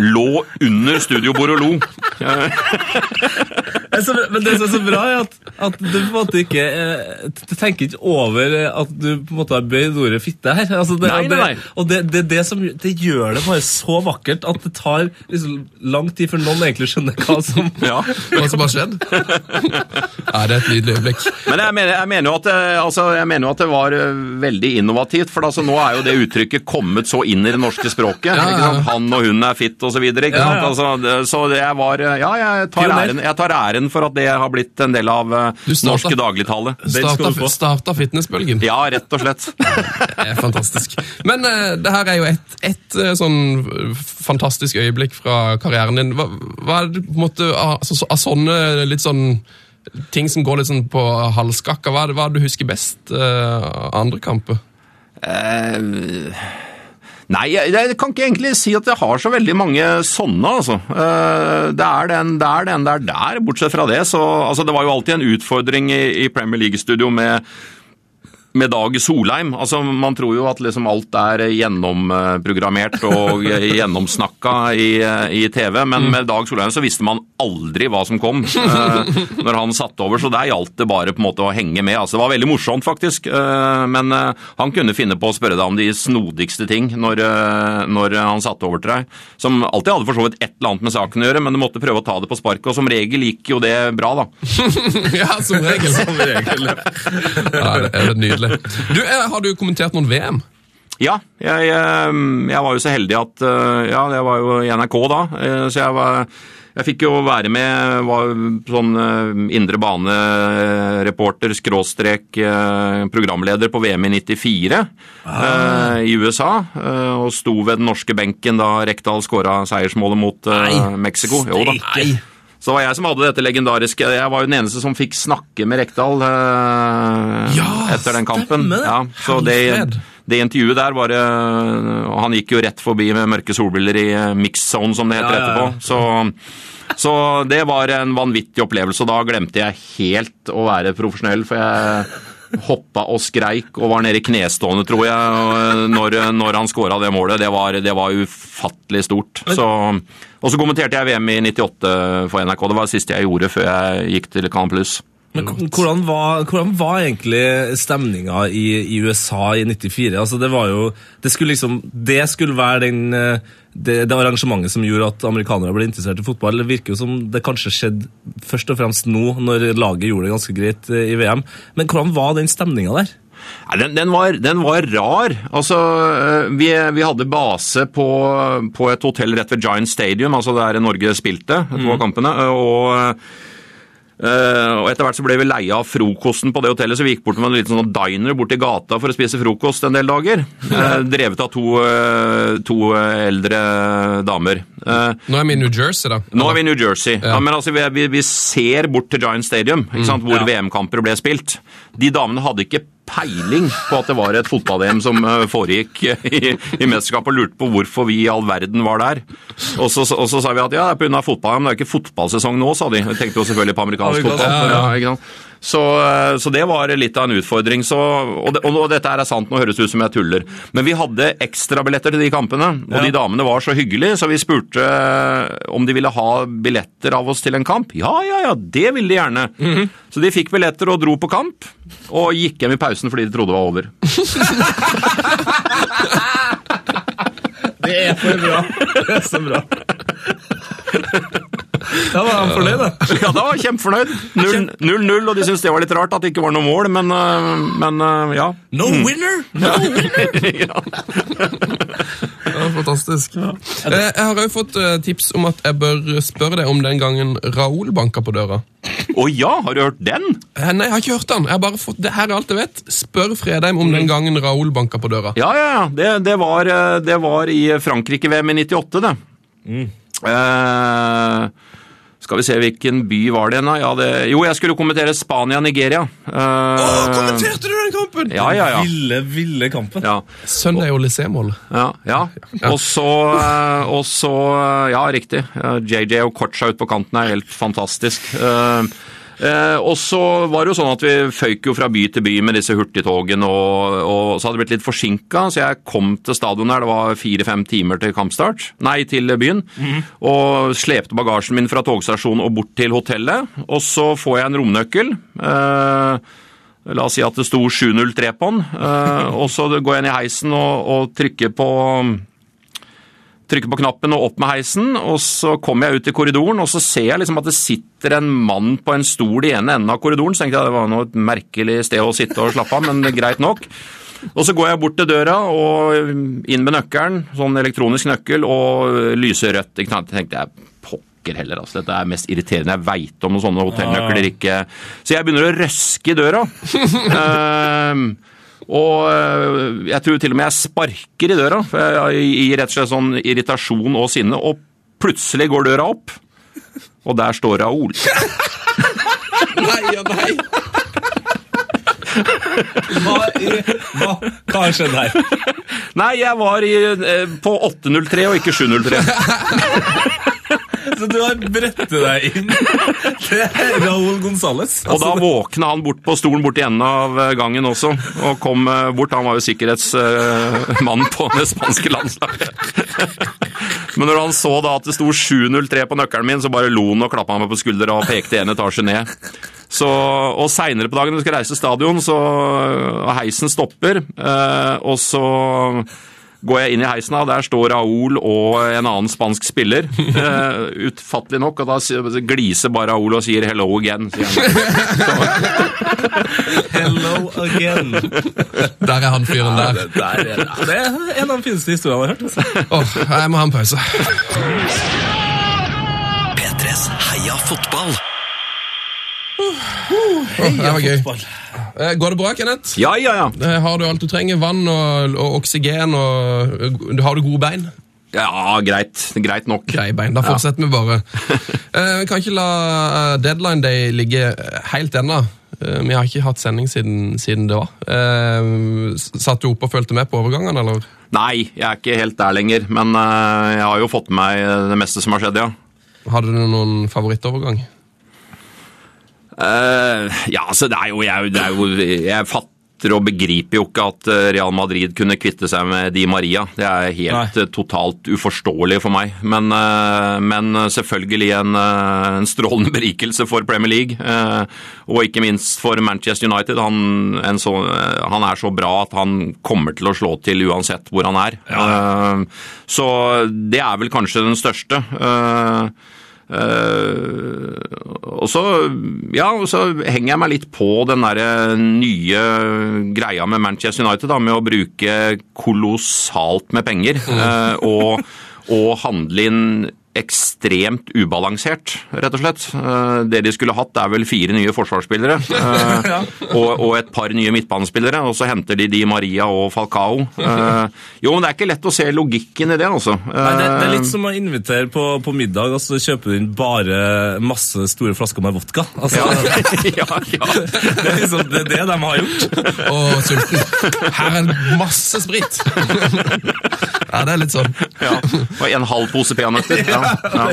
Speaker 4: lå under studiobordet og lo.
Speaker 2: Er men det som er så bra, er at, at du på en måte ikke eh, Du tenker ikke over at du på en måte har bøyd ordet fitte her. Altså det,
Speaker 4: Nei, nei, nei.
Speaker 2: Og det, det, det, som, det gjør det bare så vakkert at det tar liksom lang tid før noen egentlig skjønner hva som
Speaker 4: Ja.
Speaker 1: Hva som har skjedd? Ja, det er et nydelig øyeblikk.
Speaker 4: Men jeg mener, jeg mener, jo at, det- altså, jeg mener jo at det var eh, veldig innovativt, for altså, nå er jo det uttrykket kommet så inn i det norske språket.
Speaker 1: Ja.
Speaker 4: Han og hun er fitt og så videre. Ikke
Speaker 2: Ja,
Speaker 4: sant?
Speaker 2: ja.
Speaker 4: Altså, det, så det jeg var eh, Ja, jeg tar, æren, jeg tar æren for at det har blitt en del av eh,
Speaker 1: starta-
Speaker 4: norske dagligtale.
Speaker 1: Starta, starta fitnessbølgen.
Speaker 4: Ja, rett og slett.
Speaker 1: Det er fantastisk. Men uh, det her er jo et, et uh, sånn fantastisk øyeblikk fra karrieren din. Hva, hva er det på en måte av, altså, så- av sånne litt sånn ting som går litt sånn på halvskakka? Hva er det hva er det du husker best av andre kamper?
Speaker 4: Eh, Nei, jeg, jeg kan ikke egentlig si at jeg har så veldig mange sånne, altså. Eh, Det er den der, den der der. Bortsett fra det, så altså, Det var jo alltid en utfordring i, i Premier League-studio med med Dag Solheim. Altså, Man tror jo at liksom alt er gjennomprogrammert og gjennomsnakka i, i TV, men med Dag Solheim så visste man aldri hva som kom eh, når han satte over, så der gjaldt det bare på en måte å henge med. Altså, det var veldig morsomt, faktisk, eh, men eh, han kunne finne på å spørre deg om de snodigste ting når, eh, når han satte over til deg, som alltid hadde for så vidt et eller annet med saken å gjøre, men du måtte prøve å ta det på sparket, og som regel gikk jo det bra, da.
Speaker 1: ja, som regel.
Speaker 2: som regel.
Speaker 1: Ja, det er nydelig. Du, eh, Har du kommentert noen VM?
Speaker 4: Ja, jeg, eh, jeg var jo så heldig at eh, Ja, jeg var jo i NRK da, så jeg var jeg fikk jo være med, var sånn indre bane-reporter, skråstrek programleder på VM i 94 ah. i USA, og sto ved den norske benken da Rekdal skåra seiersmålet mot Mexico. Jo da.
Speaker 2: Nei.
Speaker 4: Så det var jeg som hadde dette legendariske Jeg var jo den eneste som fikk snakke med Rekdal eh,
Speaker 1: Ja,
Speaker 4: etter den kampen.
Speaker 2: stemmer.
Speaker 4: Ja, så det, det intervjuet der var det Han gikk jo rett forbi med mørke solbriller i Mixed mix zone, som det heter
Speaker 2: Ja, ja, ja.
Speaker 4: etterpå. Så, så det var en vanvittig opplevelse, og da glemte jeg helt å være profesjonell, for jeg hoppa og skreik og var nede i knestående, tror jeg, når, når han skåra det målet. Det var, det var ufattelig stort. Så, og så kommenterte jeg VM i 98 for NRK. Det var det siste jeg gjorde før jeg gikk til Canal Pluss.
Speaker 2: Men hvordan var, hvordan var egentlig stemninga i, i USA i 94? Altså, det var jo Det skulle liksom Det skulle være den eh, det, det arrangementet som gjorde at amerikanere ble interessert i fotball. Det virker jo som det kanskje skjedde først og fremst nå, når laget gjorde det ganske greit eh, i VM. Men hvordan var den stemninga der?
Speaker 4: Nei, den, den, var, den var rar. Altså, øh, vi, vi hadde base på, på et hotell rett ved Giant Stadium, altså der Norge spilte to av kampene. og... Uh, og Etter hvert så ble vi leie av frokosten på det hotellet, så vi gikk bort med en liten sånn diner borti gata for å spise frokost en del dager. Uh, drevet av to, uh, to eldre damer. Eh,
Speaker 1: Nå er vi i New Jersey, da.
Speaker 4: nå er vi i New Jersey. Ja. men altså, vi, vi, vi ser bort til Giant Stadium, ikke sant, hvor VM-kamper ble spilt. De damene hadde ikke peiling på at det var et fotball-EM som eh, foregikk i, i mesterskapet, og lurte på hvorfor vi i all verden var der. Og så, og så sa vi at ja, det er pga. fotball-EM, det er ikke fotballsesong nå, sa de. Vi tenkte jo selvfølgelig på amerikansk fotball.
Speaker 2: ja,
Speaker 4: Ja, sant? Så, eh, så det var litt av en utfordring. Så, og, det, og dette er sant, nå høres det ut som jeg tuller. Men vi hadde ekstrabilletter til de kampene, og
Speaker 2: Ja.
Speaker 4: de damene var så hyggelige, så vi spurte eh, om de ville ha billetter av oss til en kamp. Ja, ja, ja, det ville de gjerne.
Speaker 2: Mhm.
Speaker 4: Så de fikk billetter og dro på kamp, og gikk hjem i pausen fordi de trodde det var over.
Speaker 2: Det er for bra. Det er så bra. Da var han fornøyd, da.
Speaker 4: Ja, da var han kjempefornøyd. 0-0, og de syntes det var litt rart at det ikke var noe mål, men, øh, men øh, ja.
Speaker 2: No winner! No
Speaker 1: Ja, fantastisk. Ja. Jeg har òg fått eh, tips om at jeg bør spørre deg om den gangen Raoul banka på døra.
Speaker 4: Å ja, har du hørt den?
Speaker 1: Eh, Nei, jeg har ikke hørt den. Jeg har bare fått, det her er alt jeg vet. Spør Fredheim om den gangen Raoul banka på døra.
Speaker 4: Ja, ja, ja. Det, det, var, det var i Frankrike-VM i 98, det. Eh, skal vi se, hvilken by var det igjen, da? Ja, det, jo, jeg skulle kommentere Spania-Nigeria. Eh,
Speaker 1: kommenterte du den kampen?!
Speaker 4: Ja, ja, ja.
Speaker 2: Ville, ville kampen.
Speaker 4: ja.
Speaker 1: er jo lissemål
Speaker 4: Ja, ja. Og så, eh, og så eh, Ja, riktig. JJ og Kocha ute på kanten er helt fantastisk. Eh, og så var det jo sånn at vi føyk jo fra by til by med disse hurtigtogene, og, og så hadde det blitt litt forsinka, så jeg kom til stadion her, det var fire-fem timer til kampstart, nei, til byen, og slepte bagasjen min fra togstasjonen og bort til hotellet, og så får jeg en romnøkkel. Eh, La oss si at det sto 703 på den, eh, og så går jeg inn i heisen og, og trykker på trykker på knappen og opp med heisen, og så kommer jeg ut i korridoren, og så ser jeg liksom at det sitter en mann på en stol i ene enden av korridoren. Så tenkte jeg det var noe et merkelig sted å sitte og slappe av, men greit nok. Og så går jeg bort til døra og inn med nøkkelen, sånn elektronisk nøkkel, og lyser rødt. Ikke sant? Tenkte jeg, pokker heller, altså. Dette er mest irriterende jeg veit om noen sånne hotellnøkler ikke Så jeg begynner å røske i døra. Ehm, og øh, jeg tror til og med jeg sparker i døra, gir rett og slett sånn irritasjon og sinne, og plutselig går døra opp, og der står Raoul.
Speaker 1: Nei og nei!
Speaker 2: Hva, hva, hva har skjedd her?
Speaker 4: Nei, jeg var i, eh, på 803 og ikke 703.
Speaker 2: Så du har brettet deg inn til Raúl Gonzales?
Speaker 4: Og da våkna han bort på stolen bort i enden av eh, gangen også, og kom eh, bort. Han var jo sikkerhetsmann på det spanske landslaget. Men når han så da at det sto 703 på nøkkelen min, så bare lo han og klappa meg på skuldra og pekte en etasje ned. Så, og seinere på dagen når vi skal reise til stadion, så og heisen stopper, eh, og så går jeg inn i heisen, og der står Raúl og en annen spansk spiller. Uh, utfattelig nok, og da gliser bare Raúl og sier 'hello again'. Sier.
Speaker 2: Hello again.
Speaker 1: Der er han fyren
Speaker 2: Ja,
Speaker 1: der.
Speaker 2: det, der er, ja, det er en av de fineste historiene jeg har hørt. Altså.
Speaker 1: Åh, jeg må ha en pause.
Speaker 3: P3s Heia fotball.
Speaker 1: Åh, det var gøy.
Speaker 2: Fotball.
Speaker 1: Eh, Går det bra, Kenneth?
Speaker 4: Ja, ja, ja.
Speaker 1: Eh, Har du alt du trenger? Vann og, og oksygen? og eh, Har du gode bein?
Speaker 4: Ja, greit. Greit nok.
Speaker 1: Greie bein. Da fortsetter vi bare. Eh, Vi kan ikke la eh, deadline day ligge helt ennå. Eh, Vi har ikke hatt sending siden, siden det var. Eh, s- Satt du opp og fulgte med på overgangene, eller?
Speaker 4: Nei, jeg er ikke helt der lenger, men eh, jeg har jo fått med meg det meste som har skjedd, ja.
Speaker 1: Hadde du noen favorittovergang?
Speaker 4: Eh, ja, altså det er jo Jeg, er jo, jeg fatter og begriper jo ikke at eh, Real Madrid kunne kvitte seg med Di Maria. Det er helt
Speaker 2: Nei.
Speaker 4: eh, totalt uforståelig for meg. Men, uh, men selvfølgelig en, en strålende berikelse for Premier League. Uh, Og ikke minst for Manchester United. Han, en så, han er så bra at han kommer til å slå til uansett hvor han er. Eh, Så det er vel kanskje den største. Eh, og så, ja, og så henger jeg meg litt på den der nye greia med Manchester United, da, med å bruke kolossalt med penger. eh, og, og handle inn ekstremt ubalansert, rett og slett. Eh, Det de skulle hatt, er vel fire nye forsvarsspillere. eh, og, og et par nye midtbanespillere. Og så henter de de Maria og Falcao. Eh, Jo, men det er ikke lett å se logikken i det, altså.
Speaker 2: Nei, det, det er litt som å invitere på, på middag, og så kjøper du inn bare masse store flasker med vodka. Altså,
Speaker 4: ja, ja.
Speaker 2: det, er liksom, det er det de har gjort.
Speaker 1: Og sulten. Her er masse sprit! Ja, det er litt sånn.
Speaker 4: ja. Og en halv pose peanøtter. Ja, ja.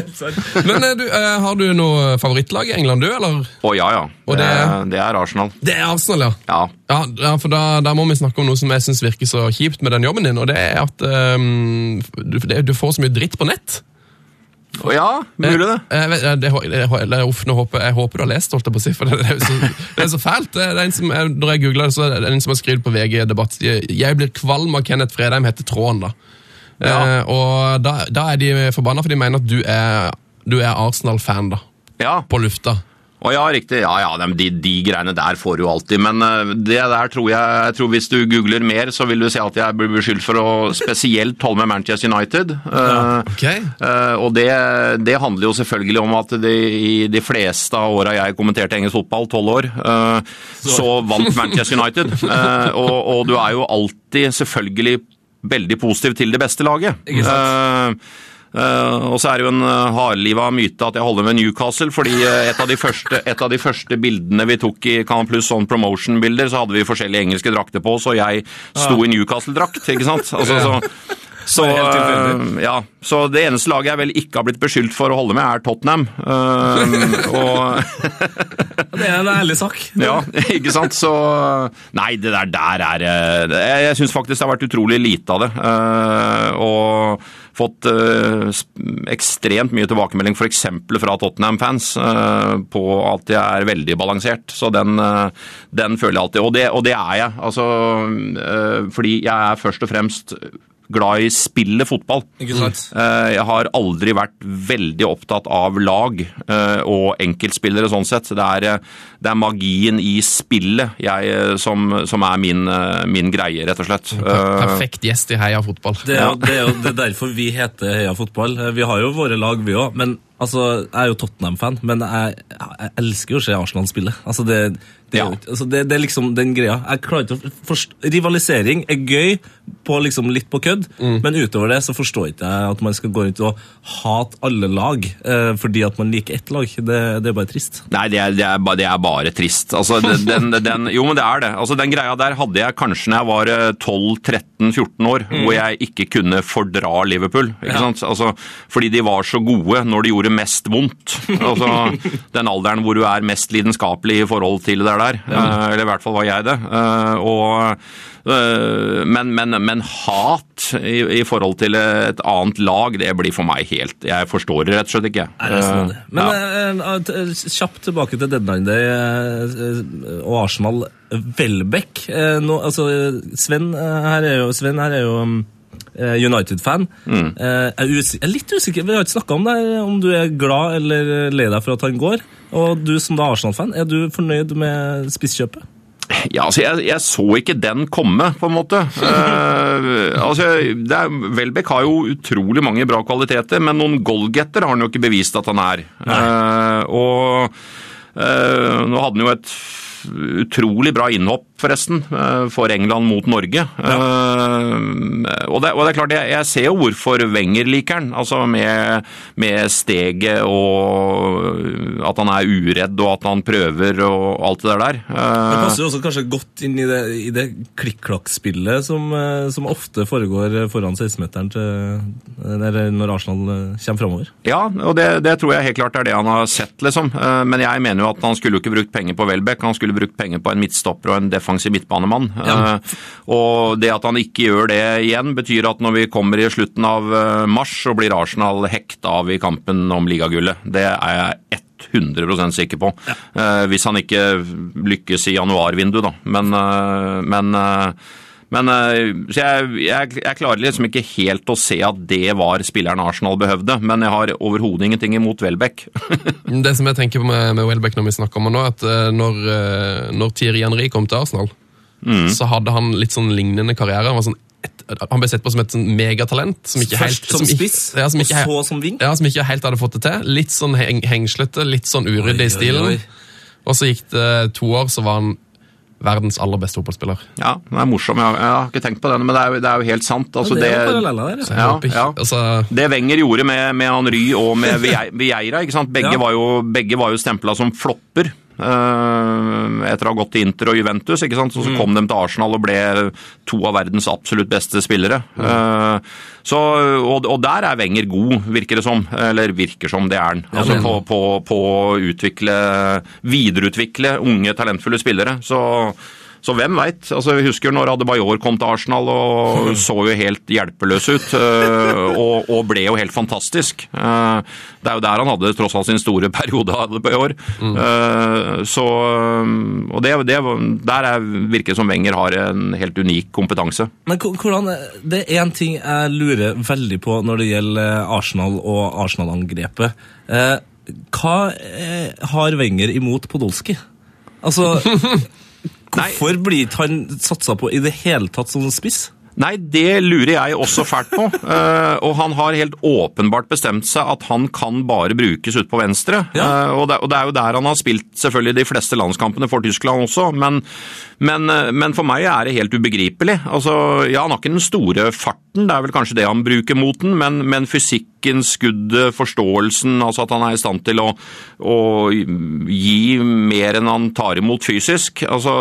Speaker 1: Men eh, du, eh, har du noe favorittlag i England, du, eller?
Speaker 4: Å ja, ja. Det,
Speaker 1: det-
Speaker 4: det er Arsenal.
Speaker 1: Det er Arsenal, ja.
Speaker 4: Ja.
Speaker 1: Ja, for da, da må vi snakke om noe som jeg syns virker så kjipt med den jobben din, og det er at um, du, det, du får så mye dritt på nett.
Speaker 4: Å ja, mulig det.
Speaker 1: Jeg, jeg, jeg, håper, jeg håper du har lest, holdt jeg på å si, for det, er, så, det er så fælt. Det er en som, når jeg googler det, så er det en som har skrevet på VG Debatt Jeg blir kvalm av Kenneth Fredheim, heter Tråden, da.
Speaker 4: Ja.
Speaker 1: Eh, og da, da er de forbanna, for de mener at du er, du er Arsenal-fan, da.
Speaker 4: Ja.
Speaker 1: På lufta.
Speaker 4: Å ja, riktig. Ja, ja, de, de, greiene der får du alltid. Men eh, det der tror jeg, jeg tror Hvis du googler mer, så vil du se at jeg blir beskyldt for å spesielt holde med Manchester United. Ja,
Speaker 1: okay.
Speaker 4: uh, og det, det handler jo selvfølgelig om at de, i de fleste av åra jeg kommenterte engelsk fotball, tolv år, uh, så vant Manchester United. Uh, og, og du er jo alltid selvfølgelig veldig positiv til det beste laget.
Speaker 2: Ikke sant?
Speaker 4: Uh, Uh, og så er det jo en uh, hardliva myte at jeg holder med Newcastle, fordi et, av de første, et av de første bildene vi tok i Can Plus sånn promotion-bilder, så hadde vi forskjellige engelske drakter på oss, og jeg sto i Newcastle-drakt, ikke sant? Altså, så, Så,
Speaker 2: det
Speaker 4: øh, ja, så det eneste laget jeg vel ikke har blitt beskyldt for å holde med, er Tottenham. Og
Speaker 2: Det er en ærlig sak.
Speaker 4: Ja, ikke sant? Så Nei, det der, der er eh, Jeg, jeg syns faktisk det har vært utrolig lite av det. eh, og fått uh, ekstremt mye tilbakemelding f.eks. fra Tottenham-fans uh, på at jeg er veldig balansert. Så den, uh, den føler jeg alltid. Og det, og det er jeg. Altså, eh, fordi jeg er først og fremst glad i spillet fotball.
Speaker 2: Ikke sant?
Speaker 4: Eh, Jeg har aldri vært veldig opptatt av lag eh, og enkeltspillere sånn sett. Det er, eh, det er magien i spillet jeg, som, som er min, min greie, rett og slett.
Speaker 1: Perfekt gjest i Heia fotball.
Speaker 2: Det er, det er jo det er derfor vi heter Heia fotball. Vi har jo våre lag, vi òg. Altså, jeg er jo Tottenham-fan, men jeg, jeg elsker jo å se Arsenal spille. Altså, det, det,
Speaker 4: Ja.
Speaker 2: altså, det, det er liksom den greia. Jeg klarer ikke å forstå Rivalisering er gøy på liksom litt på kødd, men utover det så forstår ikke jeg at man skal gå rundt og hate alle lag eh, fordi at man liker ett lag. Det, det er bare trist.
Speaker 4: Nei, det er, det er, bare, det er bare trist. Altså, den, den, jo, men det er det. Altså, den greia der hadde jeg kanskje når jeg var eh, 12-13-14 år, hvor jeg ikke kunne fordra Liverpool.
Speaker 2: Ja.
Speaker 4: Altså, fordi de var så gode når de gjorde mest vondt. Altså, den alderen hvor du er mest lidenskapelig i forhold til det der. Ja. eller i hvert fall var jeg det. Eh, og, eh, men, men, men hat i, i forhold til et annet lag, det blir for meg helt Jeg forstår det rett og slett ikke.
Speaker 2: Er.
Speaker 4: Eh,
Speaker 2: Men
Speaker 4: ja.
Speaker 2: eh, eh, kjapt tilbake til deadline day eh, eh, og Arsenal. Welbeck eh, altså, Sven eh, her er jo, Sven her er jo eh, United-fan.
Speaker 4: Mm.
Speaker 2: Eh, Jeg, er litt usikker, vi har ikke snakka om det, om du er glad eller lei deg for at han går. Og du som er Arsenal-fan, er du fornøyd med spisskjøpet?
Speaker 4: Ja, altså jeg, jeg så ikke den komme, på en måte. Eh, altså, Welbeck har jo utrolig mange bra kvaliteter, men noen goalgetter har han jo ikke bevist at han er. Eh, og eh, nå hadde han jo et utrolig bra innhopp, forresten, eh, for England mot Norge. Eh, og, det, og det er klart, jeg, jeg ser jo hvorfor Wenger liker han. Altså med, med steget og at han er uredd og at han prøver og alt det der.
Speaker 2: Det
Speaker 4: Eh,
Speaker 2: passer jo også kanskje godt inn i det, i det klikk-klakk-spillet som, som ofte foregår foran 16-meteren når Arsenal kommer framover.
Speaker 4: Ja, og det, det tror jeg helt klart er det han har sett, liksom. Men jeg mener jo at han skulle jo ikke brukt penger på Welbeck, han skulle brukt penger på en midtstopper og en defensiv midtbanemann.
Speaker 2: Ja.
Speaker 4: Eh, Og det at han ikke gjør det igjen, betyr at når vi kommer i slutten av eh, mars, så blir Arsenal hekta av i kampen om ligagullet. Det er jeg 100% sikker på. Ja. Hvis han ikke lykkes i januarvinduet, da. Men, eh, men eh, men eh, så jeg, jeg, jeg klarer liksom ikke helt å se at det var spilleren Arsenal behøvde, men jeg har overhodet ingenting imot Welbeck.
Speaker 1: Det som jeg tenker på med, med Welbeck når vi snakker om han nå, at eh, når, eh, når Thierry Henry kom til Arsenal,
Speaker 2: Mm.
Speaker 1: så hadde han litt sånn lignende karriere. Han, var sånn et, han ble sett på som et sånn megatalent. Som ikke helt,
Speaker 2: Først som
Speaker 1: ikke-
Speaker 2: spiss,
Speaker 1: ja, som
Speaker 2: og så som ving.
Speaker 1: Ja, som ikke helt hadde fått det til. Litt sånn heng, hengslete, litt sånn uryddig
Speaker 2: i
Speaker 1: i
Speaker 2: oi,
Speaker 1: stilen.
Speaker 2: oi.
Speaker 1: Og så gikk det to år, så var han verdens aller beste fotballspiller.
Speaker 4: Ja, den er morsom. Jeg har, jeg har ikke tenkt på den, men det er det er jo helt sant. Altså,
Speaker 2: det er jo
Speaker 4: det,
Speaker 2: der. Ja.
Speaker 4: Ja, ja.
Speaker 1: altså,
Speaker 4: det Wenger gjorde med, med Henry og med Vieira, ikke sant? Begge
Speaker 2: Ja.
Speaker 4: var jo, begge var jo stempla som flopper. Eh, etter å ha gått til Inter og Juventus, ikke sant? Så, så kom de til Arsenal og ble to av verdens absolutt beste spillere. Mm. så, og, og der er Wenger god, virker det som. Eller virker som, det er han. Altså på, på, på å utvikle, videreutvikle unge, talentfulle spillere. Så så hvem veit? Altså, jeg husker når Adebayor kom til Arsenal og så jo helt hjelpeløs ut. øh, Og, og ble jo helt fantastisk. Eh, Det er jo der han hadde tross alt sin store periode, Adebayor. Eh, Så, og det, det, der er, virker det som Wenger har en helt unik kompetanse.
Speaker 2: Men hvordan, Det er én ting jeg lurer veldig på når det gjelder Arsenal og Arsenal-angrepet. Eh, hva eh, har Wenger imot Podolsky? Altså, hvorfor blir ikke han satsa på i det hele tatt som spiss?
Speaker 4: Nei, det lurer jeg også fælt på. uh, og han har helt åpenbart bestemt seg at han kan bare brukes ut på venstre.
Speaker 2: Ja.
Speaker 4: Uh, og, det, og det er jo der han har spilt selvfølgelig de fleste landskampene for Tyskland også. Men, men, eh, men for meg er det helt ubegripelig. Altså, ja, han har ikke den store farten, det er vel kanskje det han bruker mot den, men, men fysikken, skuddet, forståelsen, altså at han er i stand til å, å gi mer enn han tar imot fysisk. Altså,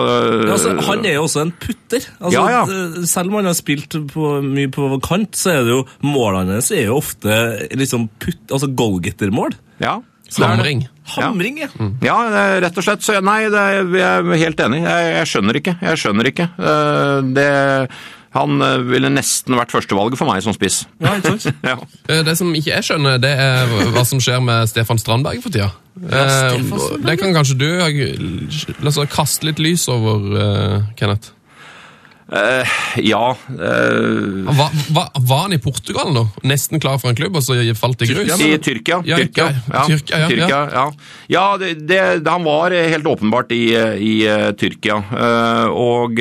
Speaker 2: Ja, altså, han er jo også en putter. Altså,
Speaker 4: Ja, ja.
Speaker 2: eh, Selv om han har spilt på, mye på kant, så er det jo målene hans er jo ofte liksom putt, altså goalgetter-mål.
Speaker 4: ja.
Speaker 1: Hamring.
Speaker 2: Hamring, ja.
Speaker 4: Ja, det er rett og slett. Så nei, det er, jeg er helt enig. Jeg, jeg skjønner ikke. Jeg skjønner ikke. Eh, Det, han eh, ville nesten vært førstevalget for meg som spiss.
Speaker 2: ja ikke sant?
Speaker 4: Ja.
Speaker 1: Eh, Det som ikke jeg skjønner, det er hva som skjer med Stefan Strandberg for tida. Ja,
Speaker 2: Stefan Strandberg,
Speaker 1: det kan kanskje du la oss kaste litt lys over, Kenneth.
Speaker 4: Eh, ja uh,
Speaker 1: Var, hva, var han i Portugal nå? Nesten klar for en klubb, og så falt det i grus?
Speaker 4: I Tyrkia.
Speaker 1: Ja,
Speaker 4: Tyrkia,
Speaker 1: ja, Tyrkia, ja,
Speaker 4: Tyrkia, ja. ja det, det, han var helt åpenbart i, i eh, Tyrkia. Uh, Og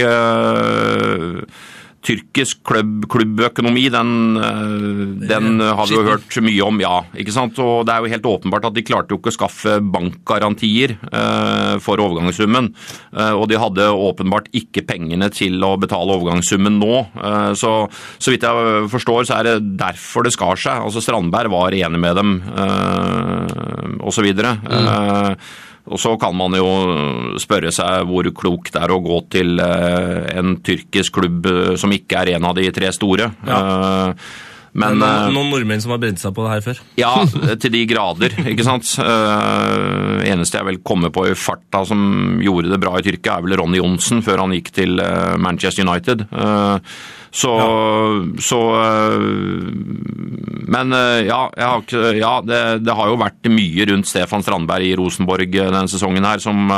Speaker 4: tyrkisk klubb, klubbøkonomi, den, eh, den har vi jo hørt mye om, ja. ikke sant? Og det er jo helt åpenbart at de klarte jo ikke å skaffe bankgarantier eh, for overgangssummen. Eh, Og de hadde åpenbart ikke pengene til å betale overgangssummen nå. Så, så vidt jeg forstår, så er det derfor det skar seg. Altså Strandberg var enig med dem, videre. Eh, og så kan man jo spørre seg hvor klokt det er å gå til eh, en tyrkisk klubb eh, som ikke er en av de tre store. Eh, Men
Speaker 2: noen,
Speaker 4: eh,
Speaker 2: noen nordmenn som har brent seg på det her før.
Speaker 4: ja, til de grader, ikke sant. Uh, eneste jeg vel kommer på i farta som gjorde det bra i Tyrkia, er vel Ronny Johnsen, før han gikk til eh, Manchester United. Uh, så, så uh, Men ja, jeg har ikke, ja det, det har jo vært mye rundt Stefan Strandberg i Rosenborg denne sesongen her, som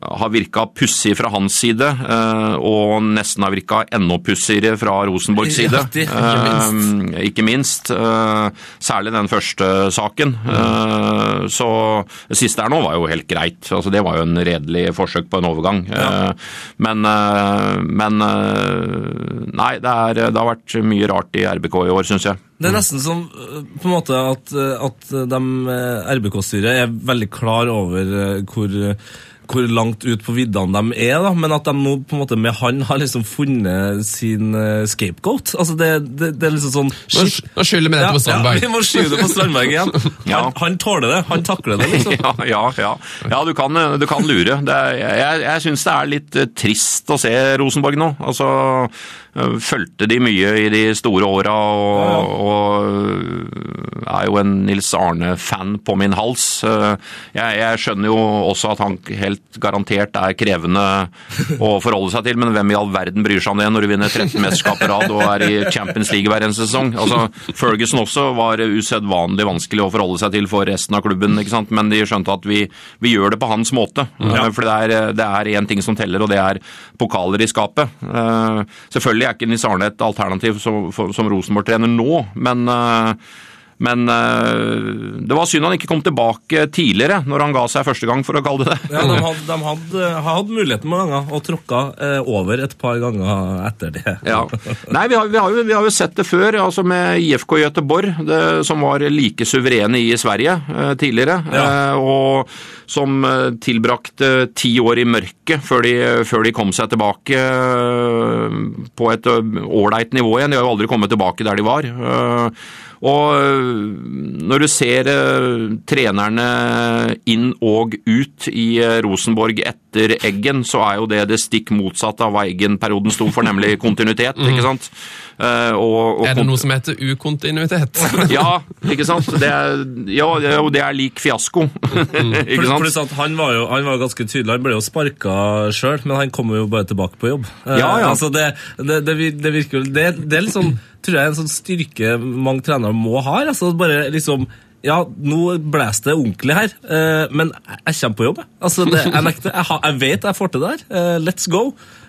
Speaker 4: har virka pussig fra hans side, eh, og nesten har virka enda pussigere fra Rosenborgs side.
Speaker 2: Ja, ikke minst.
Speaker 4: Eh, ikke minst. eh, Særlig den første saken. Mm. Så det siste her nå var jo helt greit. Altså, det var jo en redelig forsøk på en overgang. Ja. Men, men Nei, det, er, det har vært mye rart i RBK i år, syns jeg.
Speaker 2: Det er nesten som på en måte at, at RBK-styret er veldig klar over hvor, hvor langt ut på viddene de er, da, men at de nå på en måte med han har liksom funnet sin uh, scapegoat. Altså det, det, det er liksom sånn
Speaker 1: Nå, nå skylder vi dette på Strandberg.
Speaker 2: Ja, vi må skyve det på Strandberg igjen.
Speaker 4: Ja.
Speaker 2: Han, han tåler det. Han takler det, liksom.
Speaker 4: Ja, ja, ja. ja du, kan, du kan lure. Det er, jeg jeg syns det er litt eh, trist å se Rosenborg nå. Altså, eh, Fulgte de mye i de store åra og, og er jo en Nils Arne-fan på min hals. Eh, Jeg, jeg skjønner jo også at han helt garantert er krevende å forholde seg til, men hvem i all verden bryr seg om det når du vinner 13 mesterskap på rad og er i Champions League hver eneste sesong? Altså, Ferguson også var usedvanlig vanskelig å forholde seg til for resten av klubben, ikke sant? men de skjønte at vi, vi gjør det på hans måte. Ja. For det er, det én ting som teller, og det er pokaler i skapet. Eh, Selvfølgelig er ikke Nisarne et alternativ som, som Rosenborg-trener nå, men eh, men eh, det var synd han ikke kom tilbake tidligere, når han ga seg første gang, for å kalle det det.
Speaker 2: Ja, de hadde, de hadde, hadde muligheten mange ganger og tråkka eh, over et par ganger etter det.
Speaker 4: Ja. Nei, vi har, vi, har jo, vi har jo sett det før, altså med IFK Göteborg, det, som var like suverene i Sverige eh, tidligere.
Speaker 2: Ja.
Speaker 4: Og som tilbrakte ti år i mørket før de, før de kom seg tilbake på et ålreit nivå igjen. De har jo aldri kommet tilbake der de var. Eh, og øh, når du ser øh, trenerne inn og ut i øh, Rosenborg etter Eggen, så er jo det det stikk motsatte av hva Eggen-perioden sto for, nemlig kontinuitet. ikke sant? Eh, og, og
Speaker 1: Er det noe som heter ukontinuitet?
Speaker 4: Ja, ikke sant? Det er, ja, det er lik fiasko. ikke sant?
Speaker 2: Pluss at han var jo han var ganske tydelig, han ble jo sparka sjøl, men han kommer jo bare tilbake på jobb. Eh,
Speaker 4: Ja, ja.
Speaker 2: Altså det, det, det, det virker jo det, det er litt sånn, tror jeg, en sånn styrke mange trenere må ha. Altså bare liksom ja, nå blåser det ordentlig her, eh, men jeg kommer på jobb. jeg. Altså, det, jeg, nekter, jeg, har, jeg vet jeg får til det her. Eh, let's go.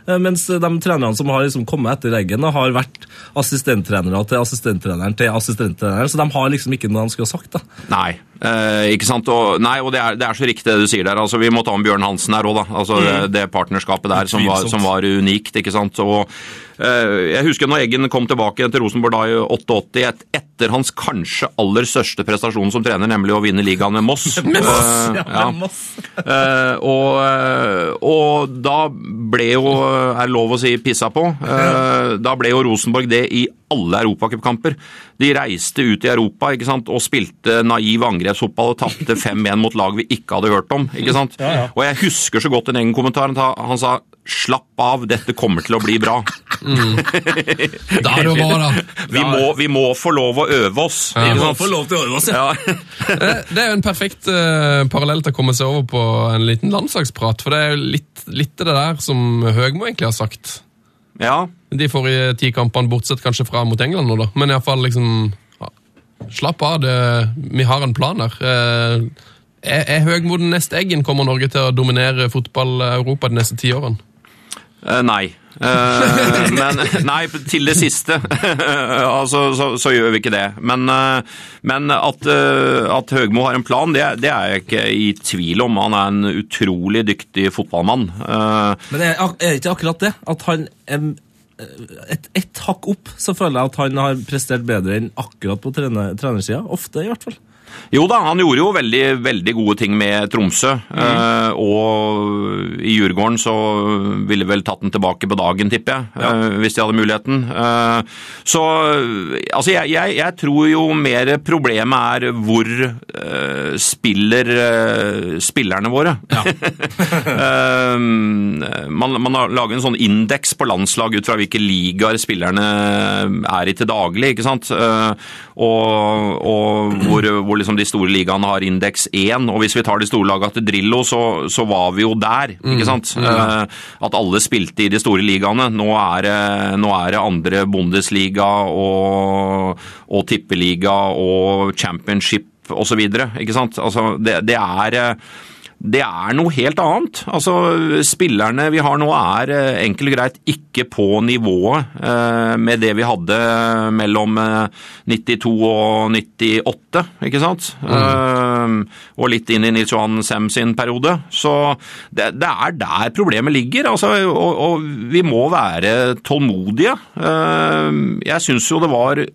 Speaker 2: Eh, mens de trenerne som har liksom kommet etter Eggen, har vært assistenttrenere til assistenttreneren til assistenttreneren, så de har liksom ikke noe de skulle ha sagt. da.
Speaker 4: Nei, eh, ikke sant? Og, nei, og det er, det er så riktig det du sier der. Altså, vi må ta om Bjørn Hansen her òg, da. Altså, det, det partnerskapet der som var, som var unikt. ikke sant? Og, eh, jeg husker når Eggen kom tilbake til Rosenborg da i 88, et, etter hans kanskje aller største prestasjon som trener, nemlig å vinne ligaen med Moss. Eh,
Speaker 2: Ja,
Speaker 4: med
Speaker 2: Moss.
Speaker 4: Eh, og, eh, og da ble jo er det lov å si pissa på. Eh, Da ble jo Rosenborg det i alle europacupkamper. De reiste ut i Europa ikke sant? og spilte naiv angrepsfotball og tapte 5-1 mot lag vi ikke hadde hørt om. ikke sant? Og jeg husker så godt en egen kommentar. Han sa- 'slapp av, dette kommer til å bli bra'.
Speaker 1: Da er det bare.
Speaker 4: Vi må, vi må få lov å øve oss.
Speaker 2: Vi må få lov til å øve oss, ja.
Speaker 4: Ja.
Speaker 1: Eh, Det er jo en perfekt uh, parallell til å komme seg over på en liten landslagsprat, for det er jo litt, litt det der som Høgmo egentlig har sagt.
Speaker 4: ja.
Speaker 1: De forrige ti kampene, bortsett kanskje fra mot England nå, da. Men iallfall liksom ja, Slapp av, det, vi har en plan her. Eh, Er, er Høgmo den neste eggen? Kommer Norge til å dominere fotball-Europa de neste ti årene?
Speaker 4: Eh, nei. Eh, men Nei, til det siste. altså, så, så gjør vi ikke det. Men, eh, men at, eh, at Høgmo har en plan, det, det er jeg ikke i tvil om. Han er en utrolig dyktig fotballmann. Eh,
Speaker 2: Men er, det ikke akkurat det? At han et, et hakk opp, så føler jeg at han har prestert bedre enn akkurat på trener, trenersida. Ofte, i hvert fall.
Speaker 4: Jo da, han gjorde jo veldig, veldig gode ting med Tromsø. eh, og i Djurgården så ville vel tatt den tilbake på dagen, tipper jeg. eh, hvis de hadde muligheten. Eh, så altså, jeg, jeg, jeg tror jo mer problemet er hvor eh, spiller eh, spillerne våre. Eh, man, man har laget en sånn indeks på landslag ut fra hvilke ligaer spillerne er i til daglig. ikke sant? Eh, og, og hvor, hvor liksom de store ligaene har indeks 1. Og hvis vi tar de store lagene til Drillo, så, så var vi jo der. ikke sant? Eh, at alle spilte i de store ligaene. Nå er det, nå er det andre Bundesliga og, og tippeliga og championship osv. Ikke sant? Altså, det, det er eh, det er noe helt annet. Altså, Spillerne vi har nå er eh, enkelt og greit ikke på nivået eh, med det vi hadde mellom eh, 92 og 98, ikke sant? Eh, og litt inn i Johan Sem sin periode. Så det, det er der problemet ligger. Altså, og, og vi må være tålmodige. Eh, jeg syns jo det var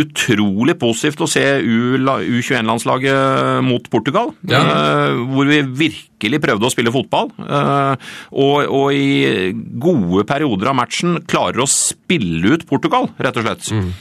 Speaker 4: utrolig positivt å se U21-landslaget mot Portugal.
Speaker 1: Ja.
Speaker 4: eh, Hvor vi virkelig prøvde å spille fotball. eh, Og, og i gode perioder av matchen klarer å spille ut Portugal, rett og slett. Eh,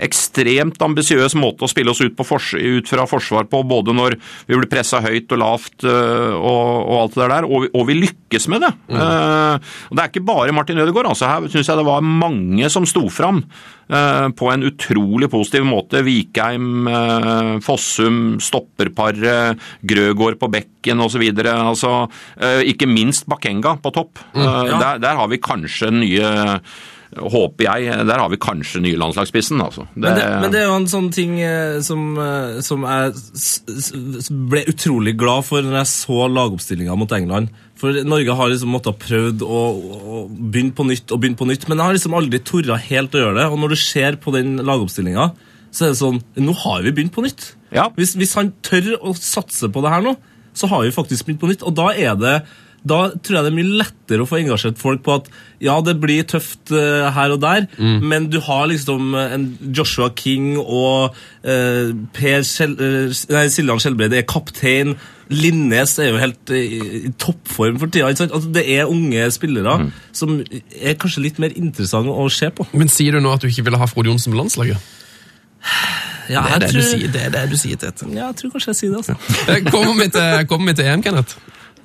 Speaker 4: ekstremt ambisiøs måte å spille oss ut, ut fra forsvar på, både når vi blir pressa høyt og lavt eh, og, og alt det der, og vi, og vi lykkes med det. Eh, og Det er ikke bare Martin Ødegaard. Altså, her syns jeg det var mange som sto fram eh, på en utrolig positiv måte. Vikheim, eh, Fossum, stopperparet, Grøgaard på bekken osv. Altså, eh, ikke minst Bakenga på topp. Eh, der, der har vi kanskje nye Håper jeg. Der har vi kanskje nye landslagsspissen, altså. Det,
Speaker 2: Men det, men det er jo en sånn ting eh, som, eh, som jeg ble utrolig glad for når jeg så lagoppstillinga mot England. For Norge har liksom måttet prøvd å, å begynne på nytt og begynne på nytt, men jeg har liksom aldri torra helt å gjøre det. Og når du ser på den lagoppstillinga, så er det sånn Nå har vi begynt på nytt.
Speaker 4: Ja.
Speaker 2: Hvis, hvis han tør å satse på det her nå, så har vi faktisk begynt på nytt. Og da er det da tror jeg det er mye lettere å få engasjert folk på at ja, det blir tøft uh, her og der, men du har liksom eh, en Joshua King og uh, Per Skjel, nei, Siljan Skjelbreid er kaptein. Linnes er jo helt i, i toppform for tida. Altså, det er unge spillere som er kanskje litt mer interessante å se på.
Speaker 1: Men sier du nå at du ikke ville ha Frode Johnsen på landslaget?
Speaker 2: Ja,
Speaker 1: Det er det,
Speaker 2: jeg
Speaker 1: du
Speaker 2: tror-
Speaker 1: sier, det er det du sier, Tete.
Speaker 2: Ja, jeg tror kanskje jeg sier det. altså.
Speaker 1: Kommer vi til, kommer vi til EM, Kenneth?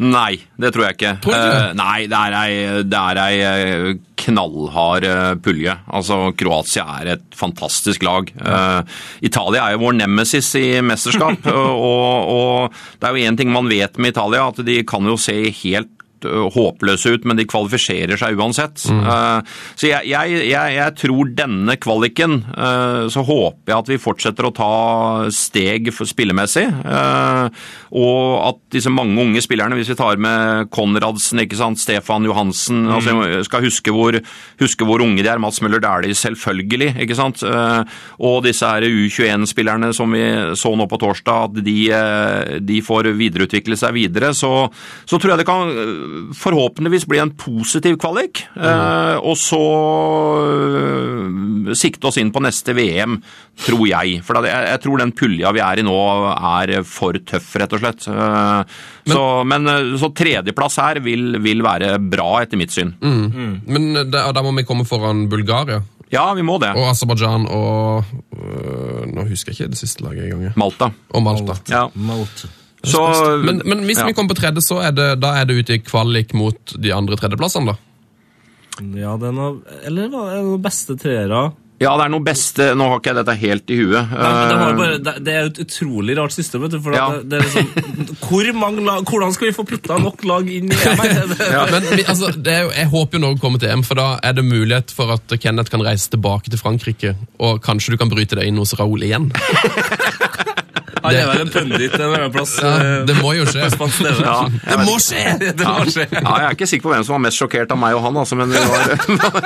Speaker 4: Nei, det tror jeg ikke.
Speaker 1: Tror?
Speaker 4: Eh, nei, det er ei, det er ei eh, knallhard eh, pulje. Altså, Kroatia er et fantastisk lag. Uh, Italia er jo vår nemesis i mesterskap, og, og det er jo én ting man vet med Italia, at de kan jo se helt håpløse ut, men de kvalifiserer seg uansett. Mm. Så jeg, jeg, jeg, jeg tror denne kvaliken, eh, så håper jeg at vi fortsetter å ta steg spillemessig. eh, Og at disse mange unge spillerne, hvis vi tar med Konradsen, ikke sant, Stefan Johansen altså skal huske hvor, huske hvor unge de er. Mats Møller Dæhlie, selvfølgelig. ikke sant? Eh, Og disse her U21-spillerne som vi så nå på torsdag, at de, eh, de får videreutvikle seg videre. Så, så tror jeg det kan forhåpentligvis bli en positiv kvalik. Mm. Og så eh, sikte oss inn på neste VM, tror jeg. For jeg, tror den pulja vi er i nå er for tøff, rett og slett. Eh, Så, men så tredjeplass her vil, vil være bra, etter mitt syn.
Speaker 1: Men da, da må vi komme foran Bulgaria
Speaker 4: Ja, vi må det.
Speaker 1: og Aserbajdsjan og øh, Nå husker jeg ikke det siste laget engang.
Speaker 4: Malta.
Speaker 1: Og Malta.
Speaker 4: Ja.
Speaker 2: Malt.
Speaker 4: Så,
Speaker 1: Men, men hvis
Speaker 4: ja.
Speaker 1: vi kommer på tredje, så er det, da er det ute i kvalik mot de andre tredjeplassene, da?
Speaker 2: Ja, det er noe Eller hva er det noen beste treere?
Speaker 4: Ja, det er noe beste Nå har ikke jeg dette helt i huet.
Speaker 2: Nei, det,
Speaker 4: Eh,
Speaker 2: bare, det, det er et utrolig rart system. vet du, for
Speaker 4: Ja.
Speaker 2: det, det er liksom, hvor mange lag, Hvordan skal vi få putta nok lag inn i EM? ja.
Speaker 1: Men altså, det er jo, jeg håper jo Norge kommer til EM, for da er det mulighet for at Kenneth kan reise tilbake til Frankrike, og kanskje du kan bryte deg inn hos Raoul igjen.
Speaker 2: Han er vel en pundit en eller annen plass.
Speaker 1: Ja,
Speaker 2: eh,
Speaker 1: det må jo skje.
Speaker 4: Ja,
Speaker 1: Det må skje!
Speaker 2: Det må skje.
Speaker 4: Ja, jeg er ikke sikker på hvem som var mest sjokkert av meg og han, altså, men det var,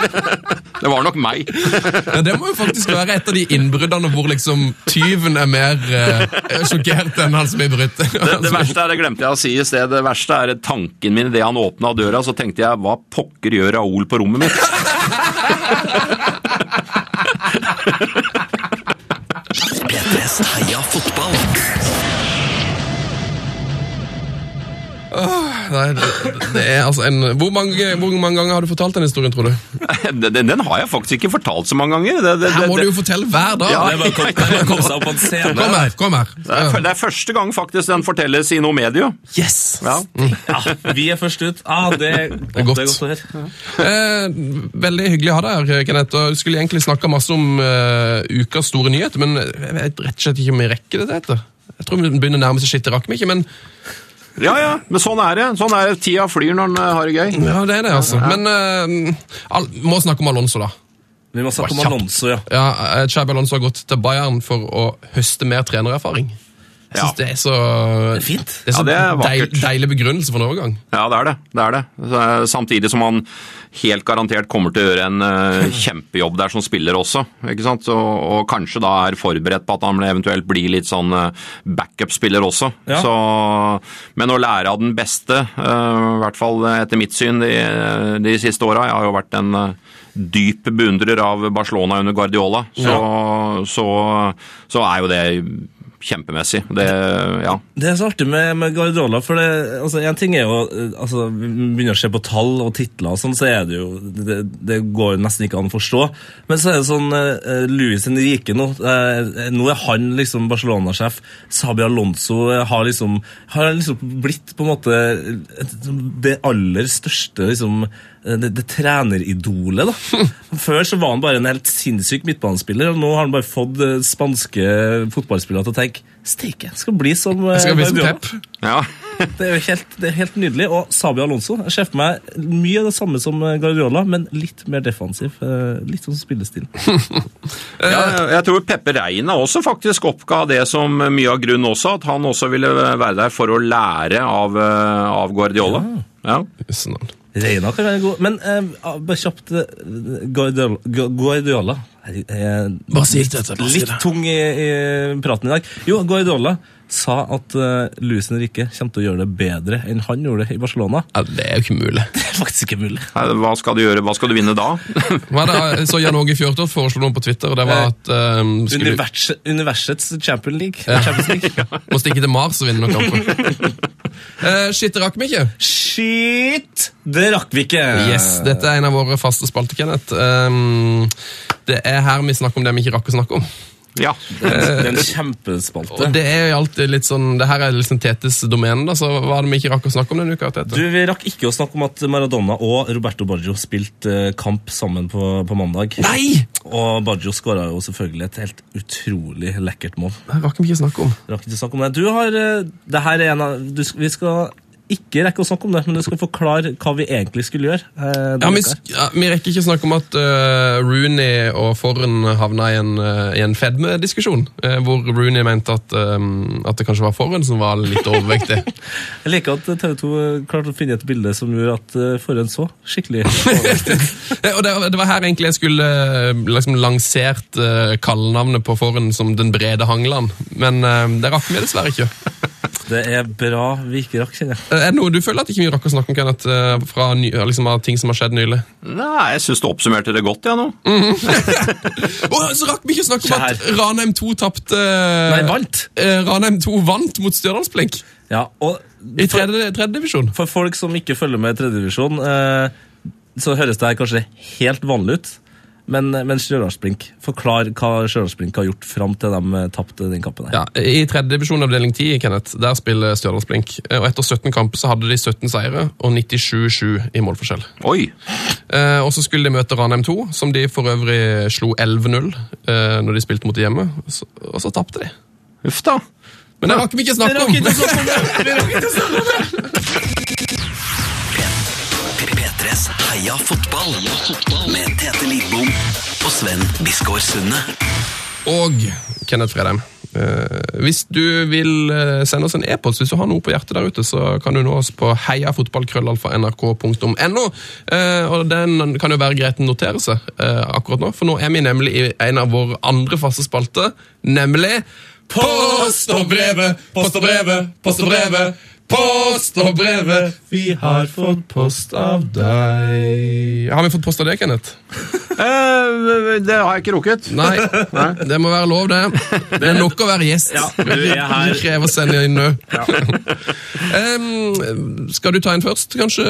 Speaker 4: det var nok meg.
Speaker 1: Ja, det må jo faktisk være et av de innbruddene hvor liksom tyven er mer eh, sjokkert enn han som blir brutt.
Speaker 4: Det, det verste er, det glemte jeg å si i sted, det verste er tanken min idet han åpna døra, så tenkte jeg hva pokker gjør Raoul på rommet mitt?
Speaker 3: P3s Heia fotball.
Speaker 1: Nei, det, det er altså en, hvor, mange, hvor mange ganger har du fortalt den historien, tror du?
Speaker 4: Den, den, den har jeg faktisk ikke fortalt så mange ganger. Det, det,
Speaker 1: Her må
Speaker 4: det,
Speaker 1: du jo fortelle hver dag.
Speaker 4: Ja.
Speaker 2: Det kom, å det bare å komme seg opp på en scene.
Speaker 1: Kom her, kom her.
Speaker 4: det, er, det er første gang faktisk den fortelles i noe medie.
Speaker 1: Yes!
Speaker 4: Ja.
Speaker 2: Ja, vi er først ut. Ah, det, er,
Speaker 1: er godt.
Speaker 2: det er godt å høre.
Speaker 1: Eh, veldig hyggelig å ha deg her, Kenneth. og skulle egentlig snakka masse om uh, ukas store nyheter, men jeg vet rett og slett ikke om vi rekker det. Dette. Jeg tror vi begynner å nærme seg skittet rakk vi ikke, men
Speaker 4: ja, ja, men sånn er det. Sånn er det. Tida flyr når en eh, har det gøy.
Speaker 1: ja, det er det, altså. Men vi all, må snakke om Alonso, da.
Speaker 2: Vi må snakke om Alonso, ja.
Speaker 1: Ja, Chabi Xabi Alonso har gått til Bayern for å høste mer trenererfaring. Jeg synes
Speaker 4: Ja.
Speaker 1: det er så
Speaker 2: er fint.
Speaker 1: Det er så
Speaker 4: Ja, det er
Speaker 1: deil, deilig begrunnelse for en overgang.
Speaker 4: Ja, det er det. det, er det. Eh, Samtidig som han helt garantert kommer til å gjøre en eh, kjempejobb der som spiller også. ikke sant? Og, og kanskje da er forberedt på at han eventuelt blir litt sånn eh, backup-spiller også.
Speaker 2: Ja.
Speaker 4: Så, men å lære av den beste, i hvert fall etter mitt syn de, de siste åra Jeg har jo vært en dyp beundrer av Barcelona under Guardiola, så, så, så er jo det kjempemessig. Det, ja.
Speaker 2: Det er så artig med, med Guardiola, for det, altså, en ting er jo eh, altså, Vi begynner å se på tall og titler, og sånn, så er det jo det, det går jo nesten ikke an å forstå. Men så er det sånn uh, Louis Henrique nå. uh, nå er han liksom Barcelona-sjef. Sabi Alonso eh, har liksom, har liksom blitt på en måte det aller største liksom eh, det, det treneridolet, da. Før så var han bare en helt sinnssyk midtbanespiller, og nå har han bare fått eh, spanske fotballspillere til å tenke Steike, skal bli som eh,
Speaker 1: Jeg skal bli som
Speaker 2: Guardiola."
Speaker 1: Pep.
Speaker 4: ja.
Speaker 2: Det er jo helt, det er helt nydelig. Og Sabi Alonso jeg ser for meg mye av det samme som eh, Guardiola, men litt mer defensiv. eh, Litt sånn spillestil.
Speaker 4: Ja, jeg tror Peppe Reina også faktisk oppga det som mye av grunnen også, at han også ville være der for å lære av, eh, av Guardiola. Ja.
Speaker 1: Sånn.
Speaker 2: Reina kan være god, men eh, bare kjapt eh, Guardiola,
Speaker 1: Bare si det, bare
Speaker 2: litt tung i, i praten i dag. Jo, Guardiola sa at uh, Luis Henrique kommer til å gjøre det bedre enn han gjorde det i Barcelona.
Speaker 1: Ja, det er jo ikke mulig.
Speaker 2: Det er faktisk ikke mulig.
Speaker 4: Hva skal du gjøre? Hva skal du vinne da?
Speaker 1: Hva er det, så Jan Åge Fjørtoft foreslo noe på Twitter, og det var at um, skulle,
Speaker 2: Univers, universets Champions League.
Speaker 1: Ja.
Speaker 2: Champions League.
Speaker 1: må stikke til Mars og vinne noen kamper. Uh, shit, det rakk vi ikke.
Speaker 2: Shit! Det rakk vi ikke.
Speaker 1: Yes, Dette er en av våre faste spalter, Kenneth. Um, det er her vi snakker om det vi ikke rakk å snakke om.
Speaker 4: Ja.
Speaker 2: Det er en kjempespalte.
Speaker 1: Og det er jo alltid litt sånn, det her er liksom Tetes domene, da, så hva er det vi ikke rakk å snakke om denne uka? Tete?
Speaker 2: Du, Vi rakk ikke å snakke om at Maradona og Roberto Baggio spilte eh, kamp sammen på, på mandag.
Speaker 1: Nei!
Speaker 2: Og Baggio skåra jo selvfølgelig et helt utrolig lekkert mål.
Speaker 1: Det rakk vi ikke snakke om.
Speaker 2: Rakk ikke å snakke om det. Du har, eh, det her er en av, du, Vi skal ikke rekke å snakke om det, men du skal forklare hva vi egentlig skulle gjøre. eh,
Speaker 1: Ja, vi, ja, vi rekker ikke å snakke om at uh, Rooney og Forren havna i en, uh, i en fedmediskusjon, uh, hvor Rooney mente at, um, at det kanskje var Forren som var litt overvektig.
Speaker 2: Jeg liker at TV 2 klarte å finne et bilde som gjorde at uh, Forhen så skikkelig overvektig.
Speaker 1: Og det, det var her egentlig jeg skulle liksom lansert uh, kallenavnet på Forren som Den brede hangland, men det rakk vi dessverre ikke.
Speaker 2: Det er bra vi ikke rakk, kjenner jeg.
Speaker 1: Er det noe du føler at ikke vi rakk å snakke om, Kenneth, eh, fra ny, liksom, av ting som har skjedd nylig?
Speaker 4: Nei, jeg syns du oppsummerte det godt, jeg nå.
Speaker 1: Å, så rakk vi ikke å snakke om at. Ranheim 2 tapte
Speaker 2: Nei, vant.
Speaker 1: Eh, Ranheim 2 vant mot Stjørdalsblink
Speaker 2: Ja, og
Speaker 1: i tredje, tredje divisjon.
Speaker 2: For folk som ikke følger med i tredjedivisjon, eh, så høres det her kanskje helt vanlig ut. Men, men Stjørdalsblink, forklar hva Stjørdalsblink har gjort fram til de eh, tapte den kampen. her.
Speaker 1: Ja, I tredje divisjon avdeling 10, Kenneth, der spiller Stjørdalsblink. Eh, Og etter 17 kamper så hadde de 17 seire og 97-7 i målforskjell.
Speaker 4: Oi.
Speaker 1: Eh, og så skulle de møte Ranheim 2, som de for øvrig slo 11-0 eh, når de spilte mot hjemme. Og så, og så tapte de.
Speaker 4: Uff da.
Speaker 1: Men det rakk vi ikke snakke om!
Speaker 3: P3s Heia fotball med Tete Lidbom og Sven Biskår Sunde.
Speaker 1: Og Kenneth Fredheim. eh, hvis du vil eh, sende oss en e-post, hvis du har noe på hjertet der ute, så kan du nå oss på heiafotballkrøllalfa.nrk.no. Eh, og den kan jo være greit å notere seg akkurat nå, for nå er vi nemlig i en av våre andre faste spalter, nemlig Post og brevet, post og brevet, post og brevet, post og brevet. Vi har fått post av deg. Har vi fått post av deg, Kenneth?
Speaker 4: Eh, det har jeg ikke rukket.
Speaker 1: Nei, det må være lov, det. Det er nok å være gjest.
Speaker 2: Ja, du er
Speaker 1: krever sending inn nå. um, skal du ta en først, kanskje,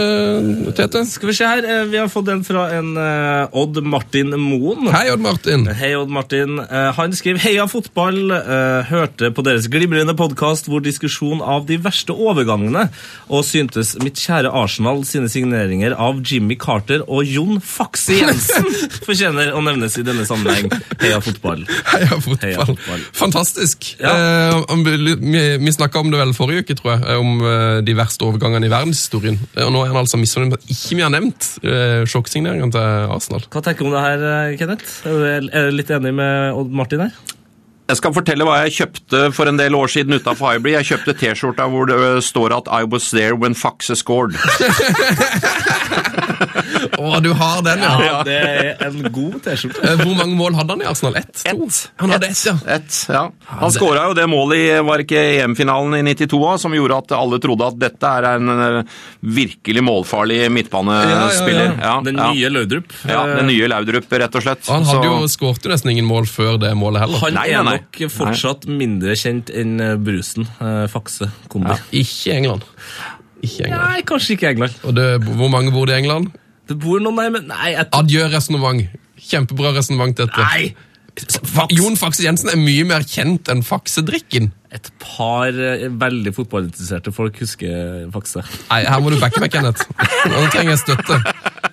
Speaker 1: Tete?
Speaker 2: Skal vi se her, eh, vi har fått en fra en uh, Odd Martin Moen.
Speaker 1: Hei, Odd Martin.
Speaker 2: Hei, Odd Martin. Uh, Han skriver Heia fotball. Uh, Hørte på deres glimrende podkast hvor diskusjon av de verste overgangene, og syntes mitt kjære Arsenal sine signeringer av Jimmy Carter og Jon Faxe Jensen fortjener å nevnes i denne sammenheng. Heia fotball.
Speaker 1: Heia fotball.
Speaker 2: Heia fotball.
Speaker 1: Fantastisk.
Speaker 2: Ja.
Speaker 1: Eh, vi vi, snakka om det vel forrige uke, tror jeg, eh, om eh, de verste overgangene i verdenshistorien. Eh, Og nå er han altså misfornøyd med at ikke vi har nevnt eh, sjokksigneringen til Arsenal.
Speaker 2: Hva tenker du om det her, Kenneth? Er du litt enig med Odd Martin her?
Speaker 4: Jeg skal fortelle hva jeg kjøpte for en del år siden utafor Hybrid. Jeg kjøpte T-skjorta hvor det står at I was there when Faxe scored.
Speaker 1: Å, du har den, ja.
Speaker 2: Ja, det er en god T-skjorte.
Speaker 1: Eh, Hvor mange mål hadde han i Arsenal? Ett? To? Han hadde ett, ja.
Speaker 4: Et, ja. Han skåra jo det målet i var ikke EM-finalen i 92 som gjorde at alle trodde at dette er en virkelig målfarlig midtbanespiller.
Speaker 1: Ja,
Speaker 4: Ja,
Speaker 2: Den nye Laudrup.
Speaker 4: Ja, den nye Laudrup, rett og slett.
Speaker 1: Og han hadde jo skåret nesten ingen mål før det målet heller.
Speaker 2: Han
Speaker 4: Nei, nei, nei.
Speaker 2: Nok fortsatt mindre kjent enn eh, brusen. eh, Fakse kombi.
Speaker 1: Ikke England. Ikke England.
Speaker 2: Nei, kanskje ikke England.
Speaker 1: Og det, hvor mange bor det i England?
Speaker 2: Det bor noen der, men nei, jeg
Speaker 1: Adjø resonnement. Kjempebra resonnement, dette.
Speaker 2: Nei!
Speaker 1: Faks. Jon Fakse Jensen er mye mer kjent enn faksedrikken.
Speaker 2: Et par eh, veldig fotballinteresserte folk husker Fakse.
Speaker 1: Nei, her må du backe meg, Kenneth. Nå trenger jeg støtte.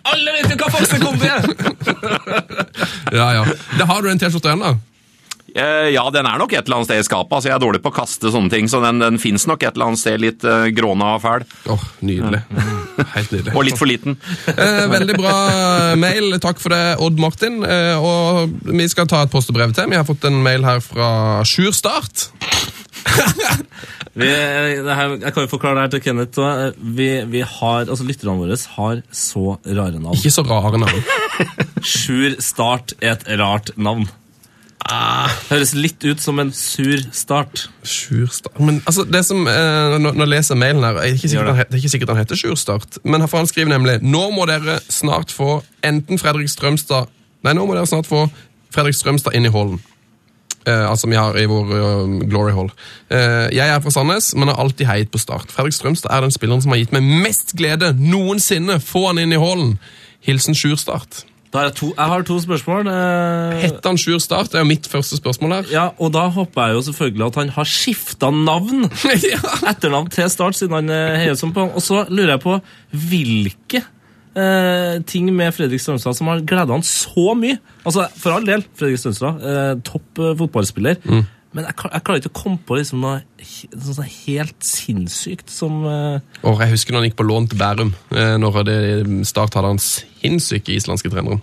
Speaker 2: Alle vet jo hva Fakse kombi er!
Speaker 1: Ja, ja. Da har du en T-skjorte igjen, da.
Speaker 4: Eh, Ja, den er nok et eller annet sted i skapet. altså Jeg er dårlig på å kaste sånne ting, så den, den fins nok et eller annet sted litt uh, gråna og fæl.
Speaker 1: Åh, Nydelig. Helt nydelig.
Speaker 4: Og litt for liten.
Speaker 1: Eh, veldig bra mail. Takk for det, Odd Martin. Eh, og vi skal ta et postebrev til. Vi har fått en mail her fra Sjur Start.
Speaker 2: Vi, eh, det her, jeg kan jo forklare det her til Kenneth. Vi, vi har, altså Lytterne våre har så rare navn.
Speaker 1: Ikke så rare navn.
Speaker 2: Sjur Start er et rart navn. Høres litt ut som en sur start.
Speaker 1: Sur Start Men altså, det som, eh, når, leser jeg mailen her, er ikke sikkert
Speaker 2: det.
Speaker 1: det er ikke sikkert han heter Sur Start. Men han skriver nemlig Nå må dere snart få enten Fredrik Strømstad Nei, nå må dere snart få Fredrik Strømstad inn i hallen. Eh, altså vi har i vår uh, Glory Hall. Eh, jeg er fra Sandnes, men har alltid heiet på Start. Fredrik Strømstad er den spilleren som har gitt meg mest glede noensinne. Få han inn i hallen. Hilsen Sjur Start.
Speaker 2: Jeg, to, jeg har to spørsmål. eh,
Speaker 1: Heter han Sjur Start? Det er jo mitt første spørsmål her.
Speaker 2: ja, og da håper jeg jo selvfølgelig at han har skifta navn.
Speaker 1: ja.
Speaker 2: Etternavn til Start, siden han eh, heier sånn på. Og så lurer jeg på hvilke eh, ting med Fredrik Strømstad som har gleda han så mye. Altså, For all del, Fredrik Strømstad, eh, topp eh, fotballspiller. Men jeg, jeg klarer ikke å komme på liksom noe noe, sånn helt sinnssykt som uh...
Speaker 1: Og jeg husker når han gikk på lån til Bærum. Uh, Når det Start hadde han sinnssyke islandske treneren.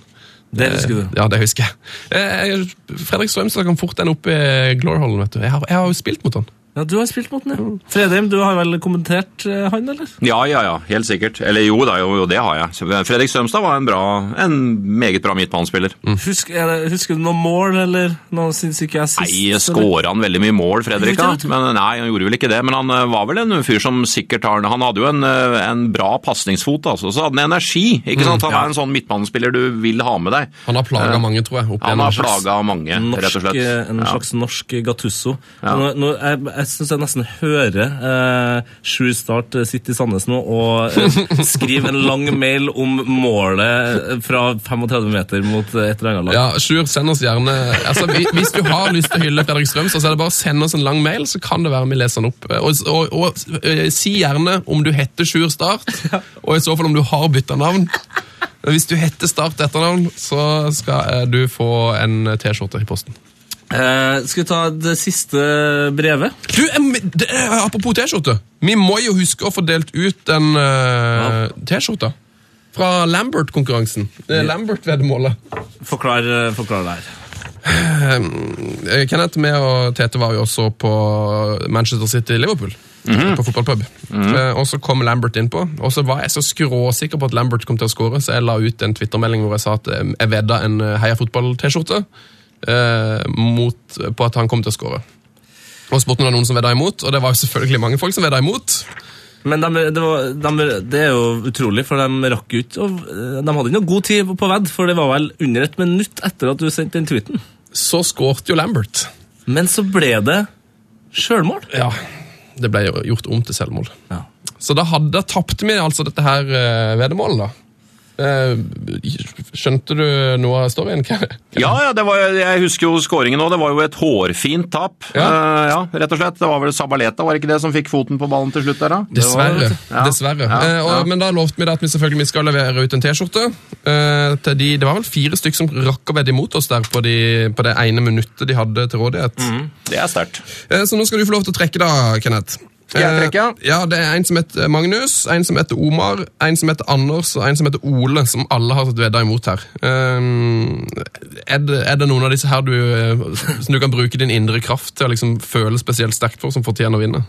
Speaker 2: Det husker du.
Speaker 1: Ja, det husker jeg. Uh, Fredrik Strømstad kan fort ende opp i Glorholen, vet du. Jeg har, jeg har jo spilt mot han.
Speaker 2: Ja, Du har spilt mot den, ja. Fredheim, du har vel kommentert eh, han, eller?
Speaker 4: Ja, ja, ja, helt sikkert. Eller jo da, jo, jo det har jeg. Fredrik Strømstad var en, bra, en meget bra midtbanespiller.
Speaker 2: Husk, er det, husker du noe mål, eller noe syns ikke jeg sist?
Speaker 4: Nei, skåra han veldig mye mål, Fredrik? da? Men Nei, han gjorde vel ikke det. Men han eh, var vel en fyr som sikkert har Han hadde jo en, eh, en bra pasningsfot, altså. Så hadde han energi. ikke sant? Han er en sånn midtbanespiller du vil ha med deg.
Speaker 1: Han har plaga mange, tror jeg. opp
Speaker 4: Han har plaga mange, rett og
Speaker 2: Norsk,
Speaker 4: slett.
Speaker 2: eh, en
Speaker 4: Ja.
Speaker 2: slags norsk Gattusso.
Speaker 4: Ja.
Speaker 2: Nå, nå, jeg jeg syns jeg nesten hører eh, Sjur Start eh, sitte i Sandnes nå og eh, skrive en lang mail om målet fra 35 meter mot eh, et eller annet lag.
Speaker 1: Ja, Sjur, send oss gjerne altså, Hvis du har lyst til å hylle Fredrik Strømstad, så er det bare å sende oss en lang mail, så kan det være vi leser den opp. Og, og, og eh, Si gjerne om du heter Sjur Start, og i så fall om du har bytta navn. Hvis du heter Start etternavn, så skal eh, du få en T-skjorte i posten.
Speaker 2: Eh, skal vi ta det siste brevet?
Speaker 1: Du, det, er- Apropos T-skjorte. Vi må jo huske å få delt ut den uh, T-skjorta. Fra Lambert-konkurransen. Det er Lambert-veddemålet.
Speaker 2: Forklar, eh, forklar det her.
Speaker 1: Eh, Kenneth, med og Tete var jo også på Manchester City-Liverpool. På fotballpub. Eh, og så kom Lambert innpå, og så var jeg så skråsikker på at Lambert kom til å skåre, så jeg la ut en Twitter-melding hvor jeg sa at eh, jeg vedda en eh, Heia Fotball-T-skjorte eh, mot- på at han kom til å skåre. Og spurte om det var noen som vedda imot, og det var jo selvfølgelig mange folk som vedda imot.
Speaker 2: Men de, det, var, de, det er jo utrolig, for de rakk ut og De hadde ikke noe god tid på vedd, for det var vel under et minutt etter at du sendte den tweeten.
Speaker 1: Så skårte jo Lambert.
Speaker 2: Men så ble det sjølmål.
Speaker 1: Ja, det ble gjort om til selvmål.
Speaker 2: Ja.
Speaker 1: Så da, hadde, da tapte vi altså dette her uh, veddemålet, da. Eh, skjønte du noe av storyen?
Speaker 4: Ja, ja, det var, jeg husker jo skåringen òg. Det var jo et hårfint tap.
Speaker 1: Ja.
Speaker 4: Uh, ja, rett og slett. Det var vel Sabaleta, var det ikke det som fikk foten på ballen til slutt der, da?
Speaker 1: Dessverre.
Speaker 4: Ja.
Speaker 1: Dessverre. Eh, og. Men da lovte vi da at vi selvfølgelig skal levere ut en T-skjorte. Uh, til de, Det var vel fire stykk som rakk å vedde imot oss der på, de, på det ene minuttet de hadde til rådighet.
Speaker 4: Det er sterkt.
Speaker 1: Så nå skal du få lov til å trekke, da, Kenneth. Eh. Ja, Det er en som heter Magnus, en som heter Omar, en som heter Anders og en som heter Ole, som alle har tatt vedda imot her. Um, er, det, er det noen av disse her du, eh, som du kan bruke din indre kraft til å liksom føle spesielt sterkt for, som fortjener å vinne?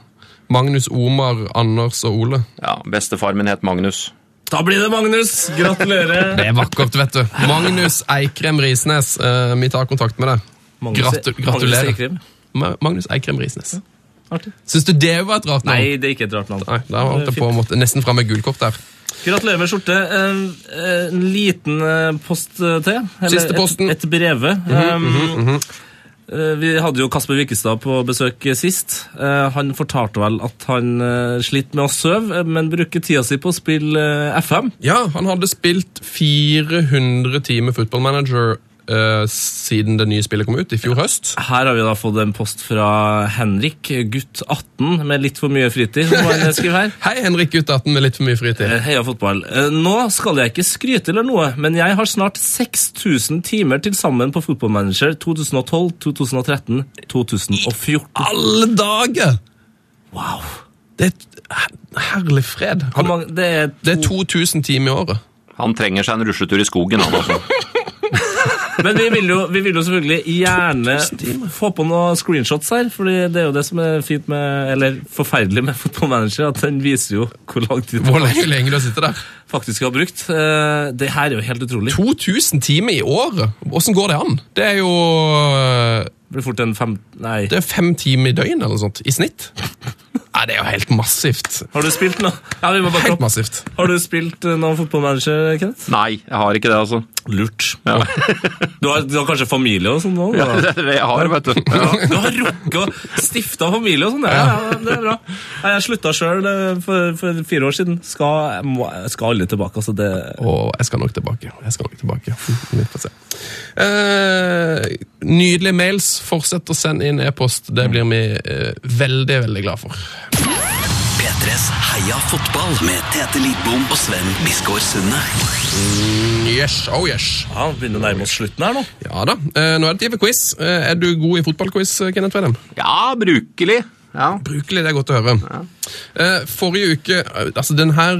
Speaker 1: Magnus, Omar, Anders og Ole.
Speaker 4: Ja, Bestefar min het Magnus.
Speaker 2: Da blir det Magnus! Gratulerer!
Speaker 1: Det er vakkert, vet du. Magnus Eikrem Risnes, eh, vi tar kontakt med deg. Gratu
Speaker 2: Magnus
Speaker 1: gratulerer.
Speaker 2: Eikrem.
Speaker 1: Magnus Eikrem Risnes.
Speaker 2: Artig.
Speaker 1: Syns du det var et rart navn?
Speaker 2: Nei, det er ikke et rart navn.
Speaker 1: Nei, da var det på en måte nesten fram med gullkort der.
Speaker 2: Gratulerer med skjorte. En, en liten eh, post eh, til. eller
Speaker 1: Siste posten.
Speaker 2: Et, et breve. um, eh, Vi hadde jo Kasper Wikestad på besøk sist. Han fortalte vel at han sliter med å sove, men bruker tida si på å spille FM.
Speaker 1: Ja, han hadde spilt 400 timer Football Manager eh, siden det nye spillet kom ut i fjor høst.
Speaker 2: Her har vi da fått en post fra Henrik, gutt 18, med litt for mye fritid. som han skriver her.
Speaker 1: Hei, Henrik gutt 18 med litt for mye fritid.
Speaker 2: Eh, Heia fotball. Eh, Nå skal jeg ikke skryte eller noe, men jeg har snart 6000 timer til sammen på Fotballmanager 2012, 2013, 2014.
Speaker 1: I Alle dager!
Speaker 2: Wow.
Speaker 1: Det er herlig fred.
Speaker 2: Mange, det er
Speaker 1: Det er 2000 timer i året.
Speaker 4: Han trenger seg en rusletur i skogen, han altså.
Speaker 2: Men vi vil, jo, vi vil jo selvfølgelig gjerne få på noen screenshots her, for det er jo det som er fint med, eller forferdelig med Footballmanager, at den viser jo hvor lang tid
Speaker 1: Hvor lenge, du sitter der?
Speaker 2: faktisk har brukt. Eh, Det her er jo helt utrolig.
Speaker 1: 2000 timer i året? Åssen går det an? Det er jo øh,
Speaker 2: Det blir fort en fem... Nei.
Speaker 1: Det er fem timer i døgnet eller noe sånt, i snitt. Nei, det er jo helt massivt.
Speaker 2: Har du spilt noe? Ja, vi må bare
Speaker 1: Helt massivt.
Speaker 2: Har du spilt eh, noen fotballmanager, Kenneth?
Speaker 4: Nei, jeg har ikke det, altså.
Speaker 2: Lurt.
Speaker 4: Ja.
Speaker 2: Du har, du har kanskje familie og sånn nå?
Speaker 4: Ja, det det jeg har, vet du.
Speaker 2: Ja, du har rukket å stifte familie og sånn? Ja, ja, det er bra. Jeg slutta sjøl for, for fire år siden. Skal, må, skal aldri tilbake. altså det...
Speaker 1: Å, jeg skal nok tilbake. Jeg skal nok tilbake. Vi får se. Eh, nydelige mails. Fortsett å sende inn e-post. Det blir vi eh, veldig, veldig glad for.
Speaker 3: P3s Heia fotball med Tete Lidbom og Sven Biskår Sunde.
Speaker 1: Yes, oh yes.
Speaker 2: Ja, vi Begynner å nærme oss slutten her nå.
Speaker 1: Ja da. Eh, nå er det tid for quiz. Eh, er du god i fotballquiz, Kenneth Vedem?
Speaker 4: Ja, brukelig. Ja.
Speaker 1: Brukelig, det er godt å høre. Ja. forrige uke, eh, altså denne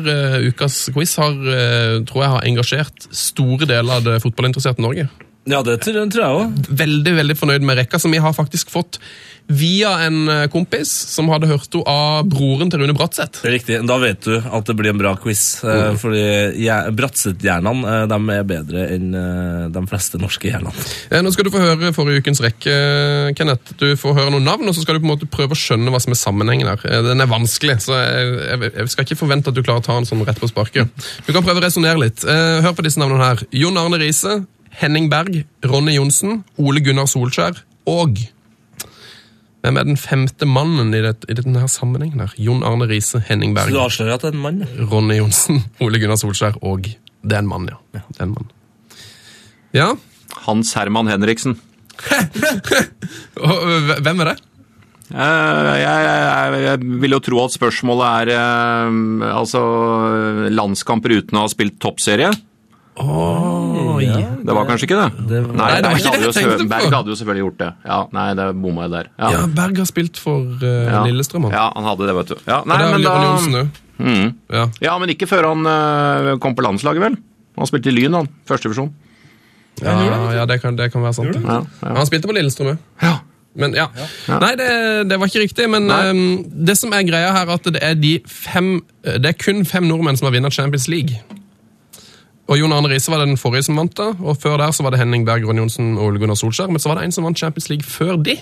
Speaker 1: ukas quiz har, eh, tror jeg har engasjert store deler av det fotballinteresserte Norge.
Speaker 2: Ja, det tror, jeg òg.
Speaker 1: Veldig veldig fornøyd med rekka, som vi har faktisk fått via en eh, kompis som hadde hørt henne av broren til Rune Bratseth.
Speaker 2: Riktig. Da vet du at det blir en bra quiz. Mm. Fordi je- Bratseth-hjernene eh, de er bedre enn eh, de fleste norske hjernene.
Speaker 1: Eh, Nå skal du få høre forrige ukens rekke, Kenneth. Du får høre noen navn, og så skal du på en måte prøve å skjønne hva som er sammenhengen. Eh, Den er vanskelig, så jeg, jeg, skal ikke forvente at du klarer å ta den sånn rett på sparket. Du kan prøve å resonnere litt. Eh, Hør på disse navnene her. Jon Arne Riise, Henning Berg, Ronny Johnsen, Ole Gunnar Solskjær og Hvem er den femte mannen i, det, i denne her sammenhengen? her? Jon Arne Riise, Henning
Speaker 2: Så
Speaker 1: Berg,
Speaker 2: du avslører at det er en mann? ja.
Speaker 1: Ronny Johnsen, Ole Gunnar Solskjær og Det er en mann, ja. Det er en mann. Ja,
Speaker 4: Hans Herman Henriksen.
Speaker 1: øh, hvem er det?
Speaker 4: Eh, Jeg, jeg, jeg vil jo tro at spørsmålet er eh, altså landskamper uten å ha spilt toppserie. Det var kanskje ikke det?
Speaker 2: Det-
Speaker 4: nei,
Speaker 1: Nei, det var
Speaker 4: Berg
Speaker 1: ikke det.
Speaker 4: Berg hadde jo selvfølgelig gjort det. Ja, nei, det bomma jeg der. Ja.
Speaker 1: Ja, Berg har spilt for uh,
Speaker 4: Ja.
Speaker 1: Lillestrøm. han.
Speaker 4: Ja, han hadde det, vet du. Ja, nei, men, da. Mhm.
Speaker 1: Ja.
Speaker 4: ja, men ikke før han uh, kom på landslaget, vel? Han spilte i Lyn, han. Førstevisjon.
Speaker 1: Ja, ja, det kan, det kan være sant.
Speaker 4: Ja,
Speaker 1: Ja,
Speaker 4: ja.
Speaker 1: Han spilte på Lillestrøm òg.
Speaker 4: ja.
Speaker 1: Men ja.
Speaker 4: Ja.
Speaker 1: Nei, det, det var ikke riktig. Men ehm, det som er greia her, at det er de fem Det er kun fem nordmenn som har vunnet Champions League. Og Jon Arne Riise var det den forrige som vant da. Og før der så var det Henning Berg, Ron Johnsen og Ole Gunnar Solskjær. Men så var det en som vant Champions League før de.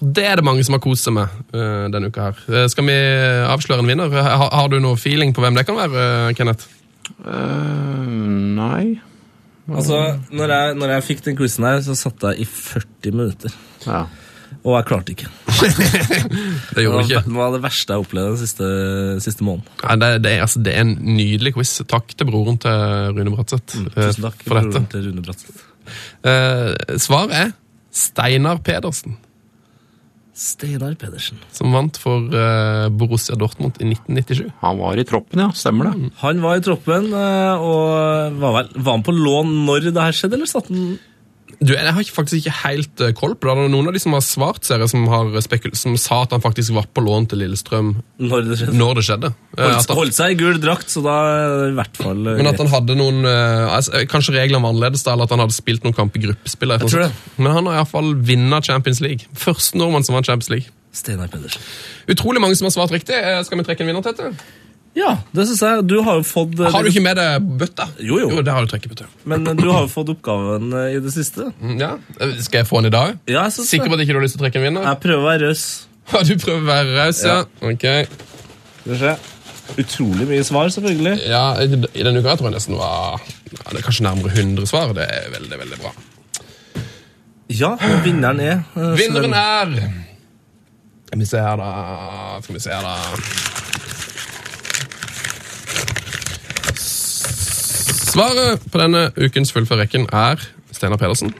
Speaker 1: Og Det er det mange som har kost seg med uh, denne uka her. Uh, skal vi avsløre en vinner? Har, har du noe feeling på hvem det kan være, uh, Kenneth?
Speaker 4: Eh, nei
Speaker 2: Altså, når jeg, når jeg fikk den quizen her, så satt jeg i 40 minutter.
Speaker 4: ja.
Speaker 2: Og jeg klarte ikke.
Speaker 1: Det gjorde du ikke.
Speaker 2: det var det verste jeg opplevde den siste, siste måneden.
Speaker 1: Ja, det, det, er, altså, det er en nydelig quiz. Takk til broren til Rune Bratseth eh,
Speaker 2: Mm, Tusen takk
Speaker 1: for dette.
Speaker 2: broren til Rune Bratseth.
Speaker 1: Eh, svaret er Steinar Pedersen,
Speaker 2: Steinar Pedersen.
Speaker 1: som vant for eh, Borussia Dortmund i 1997.
Speaker 4: Han var i troppen, ja. Stemmer det.
Speaker 2: Han var i troppen, eh, og var, vel, var han på lån når det her skjedde, eller satt han
Speaker 1: Du, Jeg har faktisk ikke helt eh, koll på det. Det er noen av de som har svart, ser jeg, som, som sa at han faktisk var på lån til Lillestrøm
Speaker 2: når det skjedde?
Speaker 1: når det skjedde. Eh,
Speaker 2: Holdt,
Speaker 1: han,
Speaker 2: holdt seg i gul drakt, så da i hvert fall eh,
Speaker 1: men at
Speaker 2: greit.
Speaker 1: han hadde noen eh, altså, eh, Kanskje reglene var annerledes, da, eller at han hadde spilt noen kamp i gruppespill. Men han har iallfall vunnet Champions League. Første nordmann som vant Champions League.
Speaker 2: Steinar Pedersen.
Speaker 1: Utrolig mange som har svart riktig. Skal vi trekke en vinner, Tete?
Speaker 2: Ja, det syns jeg. Du har jo fått eh,
Speaker 1: Har du ikke med deg bøtta?
Speaker 2: Jo, jo.
Speaker 1: Jo, det har du til.
Speaker 2: Men eh, du har jo fått oppgaven eh, i det siste.
Speaker 1: Mm, Ja. Skal jeg få den i dag?
Speaker 2: Ja, jeg synes
Speaker 1: Sikker på
Speaker 2: det.
Speaker 1: at ikke du har lyst til å trekke en vinner?
Speaker 2: Jeg prøver å være raus.
Speaker 1: Ja, du prøver å være raus, ja. ja.
Speaker 2: Ok. Vi se. Utrolig mye svar, selvfølgelig.
Speaker 1: Ja, I denne uka tror jeg nesten var ja, det er kanskje nærmere 100 svar. Det er veldig, veldig bra.
Speaker 2: Ja, og vinneren er
Speaker 1: Vinneren er Skal vi se her, da. Skal vi se her, da. Svaret på denne ukens fullfør rekken er Steinar Pedersen.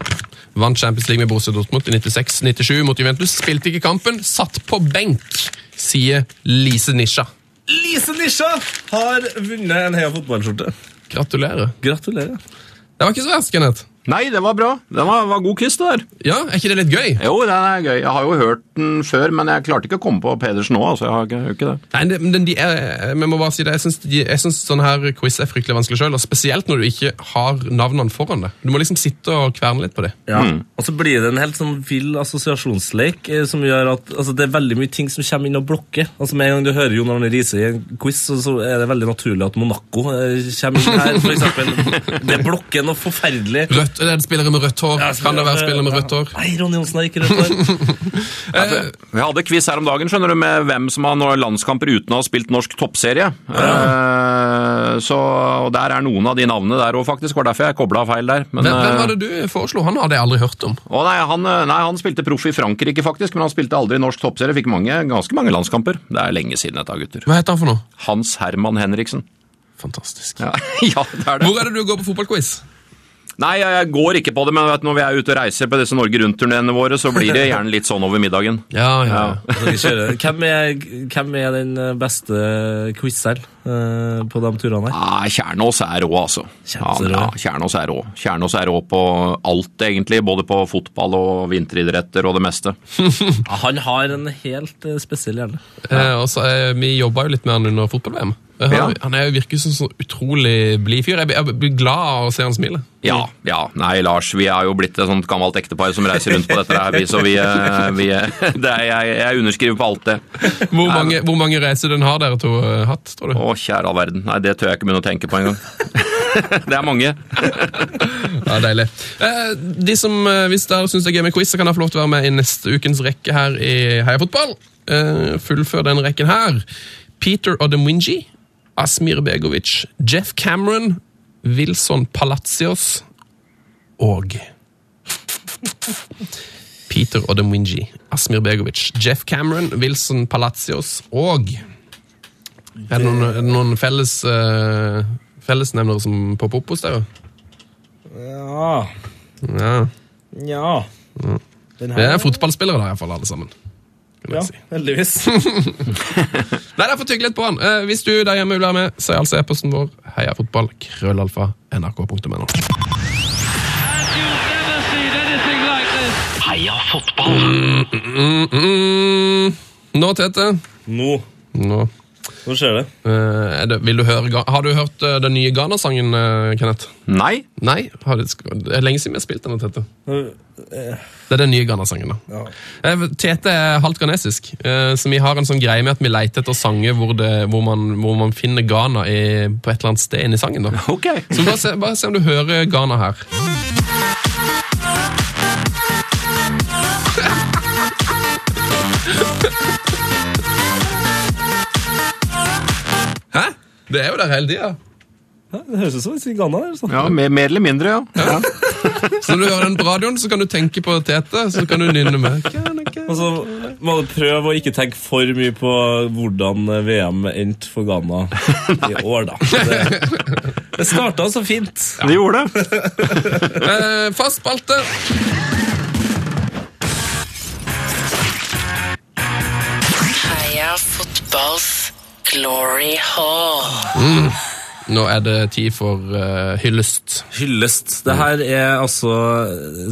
Speaker 1: Vant Champions League med Borussia Dortmund i 96-97 mot Juventus. Spilte ikke kampen, satt på benk, sier Lise Nisha.
Speaker 2: Lise Nisha har vunnet en Heia fotballskjorte.
Speaker 1: Gratulerer.
Speaker 2: Gratulerer.
Speaker 1: Det var ikke så verst, Kenneth.
Speaker 4: Nei, det var bra. Det var, var god quiz, det der.
Speaker 1: Ja, Er ikke det litt gøy?
Speaker 4: Jo, den er gøy. Jeg har jo hørt den før, men jeg klarte ikke å komme på Pedersen nå. altså. Jeg har ikke, ikke det.
Speaker 1: Nei, det, men de er, vi må bare si det, jeg syns, sånn her quiz er fryktelig vanskelig sjøl, spesielt når du ikke har navnene foran deg. Du må liksom sitte og kverne litt på det.
Speaker 2: Ja. Og så blir det en helt sånn vill assosiasjonsleik eh, som gjør at altså, det er veldig mye ting som kommer inn og blokker. Altså Med en gang du hører Jon Arne Riise i en quiz, så, så er det veldig naturlig at Monaco eh, kommer inn her, for eksempel. Det blokker noe forferdelig.
Speaker 1: Rødt, er det spillere med rødt hår?
Speaker 2: Ja,
Speaker 1: kan det være spillere med rødt hår?
Speaker 2: Nei, Ronny Johnsen har ikke rødt hår.
Speaker 1: Eh,
Speaker 4: Vi hadde quiz her om dagen skjønner du, med hvem som har landskamper uten å ha spilt norsk toppserie. Eh, så, og Der er noen av de navnene der òg, faktisk. var derfor jeg kobla feil der. Men,
Speaker 1: hvem, hvem
Speaker 4: eh,
Speaker 1: var det du foreslo? Han hadde jeg aldri hørt om.
Speaker 4: å, nei, han, eh, nei, han spilte proff i Frankrike, faktisk, men han spilte aldri norsk toppserie. Fikk mange, ganske mange landskamper. Det er lenge siden dette, gutter.
Speaker 1: Hva heter han for noe?
Speaker 4: Hans Herman Henriksen.
Speaker 1: Fantastisk.
Speaker 4: Ja, ja det er det.
Speaker 1: Hvor er det du går på fotballquiz?
Speaker 4: Nei, jeg, går ikke på det, men vet, når vi er ute og reiser på disse Norge Rundt-turneene våre, så blir det gjerne litt sånn over middagen.
Speaker 1: Ja, ja.
Speaker 2: Så vi. Hvem, er, hvem er den beste quizeren uh, på de turene her?
Speaker 4: Nei, Kjernås er rå, altså.
Speaker 2: Kjernås er rå.
Speaker 4: Ja, Kjernås er rå. Kjernås er rå på alt, egentlig. Både på fotball og vinteridretter og det meste.
Speaker 2: Han har en helt eh, spesiell hjerne.
Speaker 1: Eh, og eh, vi jobba jo litt med han under fotball-VM. Han,
Speaker 4: Ja.
Speaker 1: han er, virker som så utrolig blid fyr. Jeg blir- jeg blir glad av å se han smile.
Speaker 4: Ja, ja. Nei, Lars, vi er jo blitt et sånt gammelt ektepar som reiser rundt på dette her, vi, så vi, eh, vi det er, jeg, jeg underskriver på alt det.
Speaker 1: Hvor mange, hvor mange reiser den har dere to eh, hatt, tror du?
Speaker 4: Å, kjære all verden. Nei, det tør jeg ikke begynne å tenke på engang. det er mange.
Speaker 1: Ja, Deilig. Eh, de som, eh, Hvis dere syns det er gøy med quiz, så kan dere få lov til å være med i neste ukens rekke her i Heia Fotball. Eh, fullfør den rekken her. Peter Odemwinji, Asmir Begovic, Jeff Cameron, Wilson Palacios og Peter Odemwinji, Asmir Begovic, Jeff Cameron, Wilson Palacios og Er det noen, er det noen felles, uh, fellesnevnere som popper opp hos dere?
Speaker 2: Ja.
Speaker 1: Ja.
Speaker 2: ja.
Speaker 1: Det er fotballspillere, da, iallfall, alle sammen.
Speaker 2: Ja,
Speaker 1: si.
Speaker 2: heldigvis.
Speaker 1: Nei, derfor tygg litt på han. Eh, hvis du der hjemme vil være med, så er altså e-posten vår heiafotball, krøllalfa, nrk.no.
Speaker 7: And you've never seen anything like this.
Speaker 3: Heia fotball!
Speaker 1: Mm, mm. Nå, Tete.
Speaker 2: Nå.
Speaker 1: Nå.
Speaker 2: Nå skjer det.
Speaker 1: eh, er det, vil du høre, har du hørt eh, den nye Ghana-sangen, eh, Kenneth?
Speaker 4: Nei.
Speaker 1: Nei? Har det, det er lenge siden vi har spilt den, Tete. Det er den nye Ghana-sangen, da. Eh, Tete er halvt ghanesisk, eh, så vi har en sånn greie med at vi leter etter sanger hvor, det, hvor, man, hvor man finner Ghana i, på et eller annet sted inni sangen. da.
Speaker 4: Ok.
Speaker 1: Så bare se, bare se om du hører Ghana her. Det er jo der hele tida.
Speaker 2: Det høres ut som i Ghana. sånn.
Speaker 4: Ja, mer, mer eller mindre, ja. ja.
Speaker 1: Så når du hører den på radioen, så kan du tenke på Tete, så kan du nynne med.
Speaker 2: Og så må du prøve å ikke tenke for mye på hvordan VM endte for Ghana i år, da. Det, det starta så fint.
Speaker 4: Det gjorde det.
Speaker 1: Eh, fast spalte.
Speaker 8: Heia fotballs glory hall.
Speaker 1: Nå er det tid for uh, hyllest.
Speaker 2: Hyllest. Det her er altså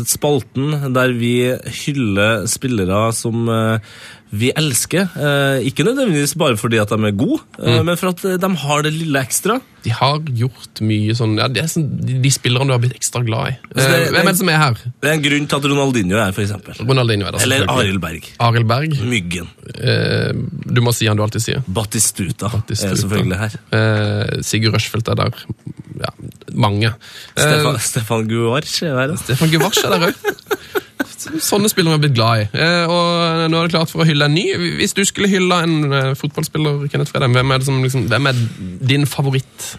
Speaker 2: spalten der vi hyller spillere som eh, vi elsker. Eh, ikke nødvendigvis bare fordi at de er gode, mm. men for at eh, de har det lille ekstra.
Speaker 1: De har gjort mye sånn ja, det er sånn, de, spillerne du har blitt ekstra glad i.
Speaker 2: Altså, det-
Speaker 1: Eh, hvem er det som er her?
Speaker 2: Det er en grunn til at Ronaldinho er her, eksempel.
Speaker 1: Ronaldinho er.
Speaker 2: Eller. Arild Berg.
Speaker 1: Arild Berg.
Speaker 2: Myggen.
Speaker 1: Eh, du må si han du alltid sier.
Speaker 2: Batistuta,
Speaker 1: Batistuta.
Speaker 2: er selvfølgelig her.
Speaker 1: Eh, Sigurd Rushfeldt er der. Ja, mange. Eh,
Speaker 2: Stefan, Stefan Guarch er her.
Speaker 1: Stefan Guvarch er der òg. Sånne spillere har blitt glad i. Eh, og nå er det klart for å hylle en ny. Hvis du skulle hylle en eh, fotballspiller, Kenneth Fredheim, hvem er, det som, liksom, hvem er din favoritt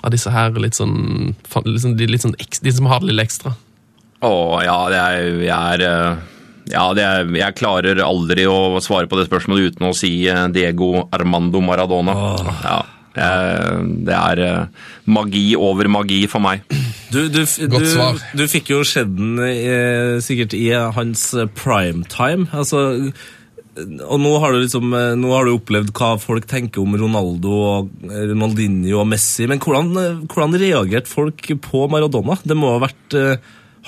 Speaker 1: av disse her litt sånn, liksom, de, litt sånn de som har det lille ekstra?
Speaker 4: Å, ja, det er, jeg er eh, ja, det er, jeg klarer aldri å svare på det spørsmålet uten å si Diego Armando Maradona. Ja, det er eh, magi over magi for meg.
Speaker 2: Du, du, du, du fikk jo sett den eh, sikkert i hans primetime. prime time. Altså, og nå har, du liksom, eh, nå har du opplevd hva folk tenker om Ronaldo, og eh, Ronaldinho og Messi. Men hvordan, eh, hvordan reagerte folk på Maradona? Det må ha vært eh,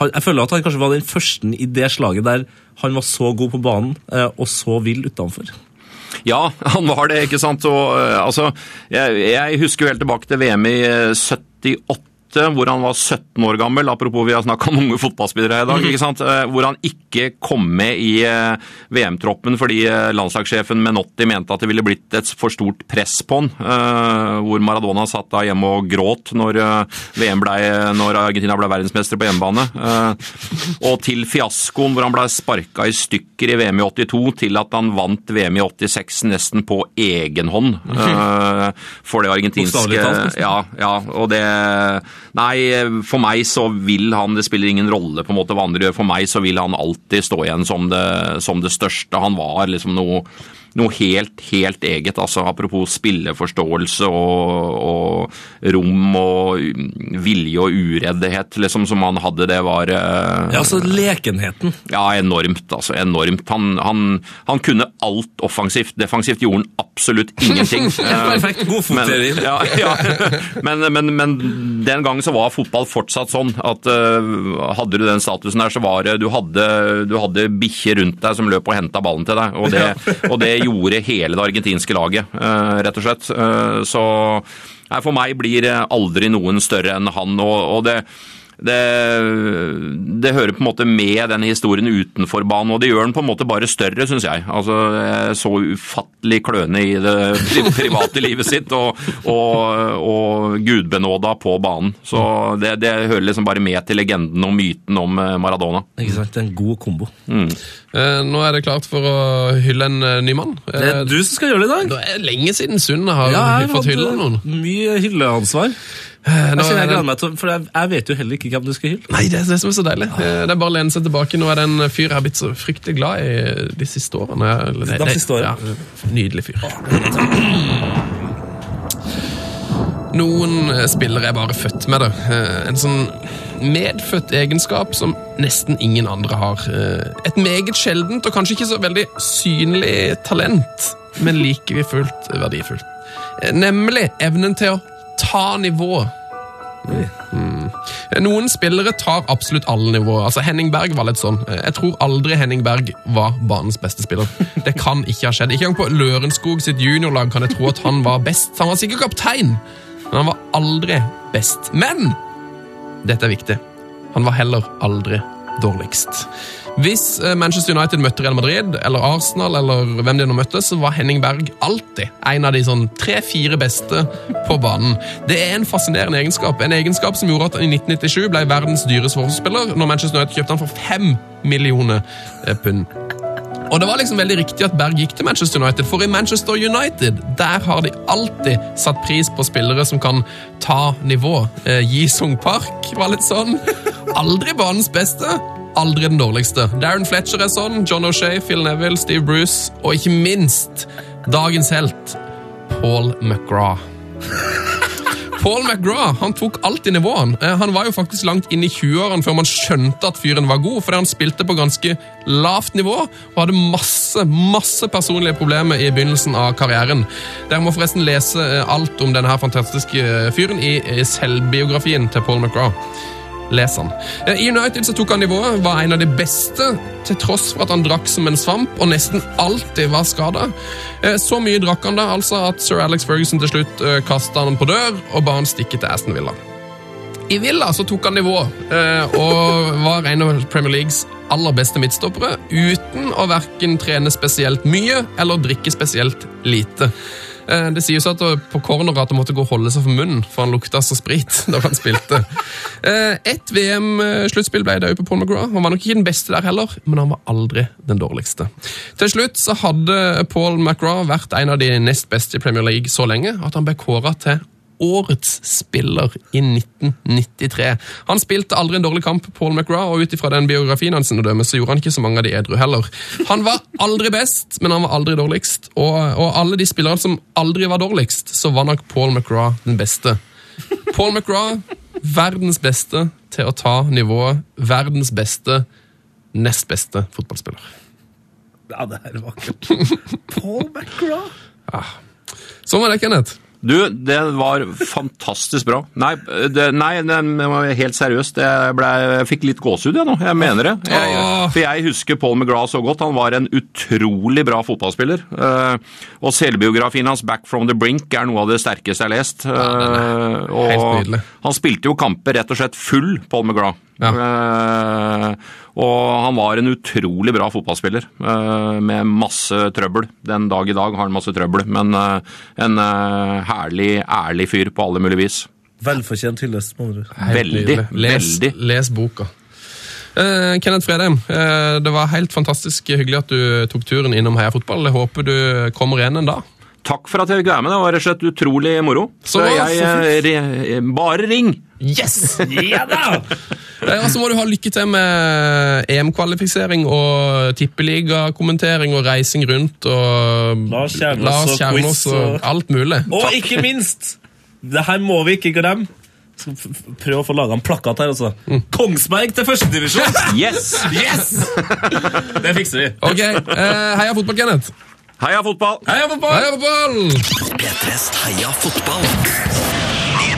Speaker 2: Jeg føler at han kanskje var den første i det slaget der han var så god på banen eh, og så vill utenfor.
Speaker 4: Ja, han var det, ikke sant. Og, eh, altså, jeg, jeg husker jo helt tilbake til VM i eh, 78 møte eh, hvor han var 17 år gammel, apropos vi har snakka om unge fotballspillere i dag, ikke sant? Eh, hvor han ikke kom med i eh, VM-troppen fordi landslagssjefen Menotti mente at det ville blitt et for stort press på han. Hvor Maradona satt da hjemme og gråt når, VM ble, når Argentina ble verdensmester på hjemmebane. Og til fiaskoen hvor han ble sparka i stykker i VM i 82, til at han vant VM i 86 nesten på egen hånd. For det argentinske Ja, ja og det Nei, for meg så vil han Det spiller ingen rolle på en måte hva andre gjør. For meg så vil han alltid stå igjen som det, som det største. Han var liksom noe noe helt, helt eget. altså Apropos spilleforståelse og, og rom og vilje og ureddhet liksom som han hadde. Det var eh,
Speaker 2: Ja, altså lekenheten.
Speaker 4: ja, enormt. altså enormt. Han, han, han kunne alt offensivt. Defensivt gjorde han absolutt ingenting.
Speaker 2: Perfekt. God
Speaker 4: men, ja, ja. Men, men, men den gangen så var fotball fortsatt sånn at eh, hadde du den statusen der, så var det Du hadde, du hadde bikkjer rundt deg som løp og henta ballen til deg. Og det, og det gjorde hele det argentinske laget, eh, rett og slett. Eh, Så for meg blir aldri noen større enn han. og det det, det hører på en måte med denne historien utenfor banen, og det gjør den på en måte bare større, syns jeg. Altså, jeg Så ufattelig kløne i det private livet sitt, og, og, og gudbenåda på banen. Så det, det hører liksom bare med til legenden og myten om eh, Maradona.
Speaker 2: Ikke sant? En god kombo.
Speaker 1: Mm. nå er det klart for å hylle en eh, ny mann.
Speaker 2: Det er
Speaker 1: Eh,
Speaker 2: du som skal gjøre det i dag.
Speaker 1: det er lenge siden Sund har
Speaker 2: Ja,
Speaker 1: fått hylle noen.
Speaker 2: eh, Mye hylleansvar. Jeg
Speaker 1: nå er
Speaker 2: jeg meg til, for jeg, jeg vet jo heller ikke hvem du skal hylle.
Speaker 1: Nei, det er det som er så deilig. Det er bare å lene seg tilbake. Nå er det en fyr jeg har blitt så fryktelig glad i de siste årene. Eller,
Speaker 2: De siste årene.
Speaker 1: Ja, nydelig fyr. Noen spillere er bare født med det. Eh, En sånn medfødt egenskap som nesten ingen andre har. Eh, Et meget sjeldent og kanskje ikke så veldig synlig talent, men like fullt verdifullt. Eh, Nemlig evnen til å ta nivå. Noen spillere tar absolutt alle nivåer. Altså Henning Berg var litt sånn. Jeg tror aldri Henning Berg var banens beste spiller. Det kan ikke ha skjedd. Ikke engang på Lørenskog sitt juniorlag kan jeg tro at han var best. Han var sikkert kaptein, men han var aldri best. Men dette er viktig. Han var heller aldri dårligst. Hvis eh, Manchester United møtte Real Madrid eller Arsenal, eller hvem de nå møtte, så var Henning Berg alltid en av de sånn tre-fire beste på banen. Det er en fascinerende egenskap. En egenskap som gjorde at han i 1997 ble verdens dyreste forsvarsspiller, når Manchester United kjøpte han for fem millioner eh, pund. Og det var liksom veldig riktig at Berg gikk til Manchester United, for i Manchester United der har de alltid satt pris på spillere som kan ta nivå. Eh, Yi Sung Park var litt sånn. Aldri banens beste, aldri den dårligste. Darren Fletcher er sånn, John O'Shea, Phil Neville, Steve Bruce, og ikke minst dagens helt, Paul McGraw. Paul McGraw han tok alltid nivåene. Eh, Han var jo faktisk langt inn i 20-årene før man skjønte at fyren var god, fordi han spilte på ganske lavt nivå og hadde masse masse personlige problemer i begynnelsen av karrieren. Dere må forresten lese eh, alt om denne fantastiske eh, fyren i i selvbiografien til Paul McGraw. Les han. Eh, I United så tok han nivået, var en av de beste, til tross for at han drakk som en svamp og nesten alltid var skada. Så mye drakk han da altså at sir Alex Ferguson til slutt kasta han på dør og ba han stikke til Aston Villa. I Villa så tok han nivå eh, og var en av Premier Leagues aller beste midtstoppere, uten å verken trene spesielt mye eller drikke spesielt lite. Eh, Det sies at på corner at han måtte gå og holde seg for munnen, for han lukta så sprit da han spilte. Eh, Ett VM-sluttspill ble det jo på Paul McGraw. Han var nok ikke den beste der heller, men han var aldri den dårligste. Til slutt så hadde Paul McGraw vært en av de nest beste i Premier League så lenge at han ble kåra til årets spiller i 1993. Han spilte aldri en dårlig kamp, Paul McGrath, og ut ifra den biografien hans å dømme, så gjorde han ikke så mange av de edru heller. Han var aldri best, men han var aldri dårligst. Og, og alle de spillerne som aldri var dårligst, så var nok Paul McGrath den beste. Paul McGrath verdens beste til å ta nivået. Verdens beste, nest beste fotballspiller.
Speaker 2: Ja, det er vakkert. Paul McGraw.
Speaker 1: Sånn var det, Kenneth.
Speaker 4: Du, det var fantastisk bra. Nei, det, nei det helt seriøst. Jeg, ble, jeg fikk litt gåsehud jeg nå. Jeg mener det. Jeg, for jeg husker Paul McGraw så godt. Han var en utrolig bra fotballspiller. Eh, og selvbiografien hans, 'Back from the Brink', er noe av det sterkeste jeg har lest. Ja,
Speaker 1: helt
Speaker 4: og
Speaker 1: nydelig.
Speaker 4: han spilte jo kamper rett og slett full, Paul McGraw. Eh, og han var en utrolig bra fotballspiller, eh, med masse trøbbel. Den dag i dag har han masse trøbbel, men eh, en eh, herlig, ærlig fyr på alle mulige vis.
Speaker 2: Velfortjent hyllest, med andre ord.
Speaker 4: Veldig.
Speaker 1: Les,
Speaker 4: veldig.
Speaker 1: Les boka. Uh, Kenneth Fredheim, uh, det var helt fantastisk hyggelig at du tok turen innom Heia Fotball. Jeg håper du kommer igjen en dag.
Speaker 4: Takk for at jeg fikk være med, det var rett og slett utrolig moro.
Speaker 1: Så-
Speaker 4: Så jeg, eh, bare ring!
Speaker 1: Yes!
Speaker 2: Ja da!
Speaker 1: Eh, Og så må du ha lykke til med EM-kvalifisering og tippeligakommentering og reising rundt og
Speaker 2: Lars Kjernås og quiz
Speaker 1: og alt mulig.
Speaker 2: Og ikke minst, det her må vi ikke glemme. Prøve å få laga en plakat her, altså. Kongsberg til førstedivisjon!
Speaker 4: Yes!
Speaker 2: Yes! Det fikser vi.
Speaker 1: Ok, uh, Heia Fotball, Kenneth!
Speaker 4: Heia fotball!
Speaker 2: Heia fotball!
Speaker 1: Heia Fotball!
Speaker 3: P3s Heia fotball.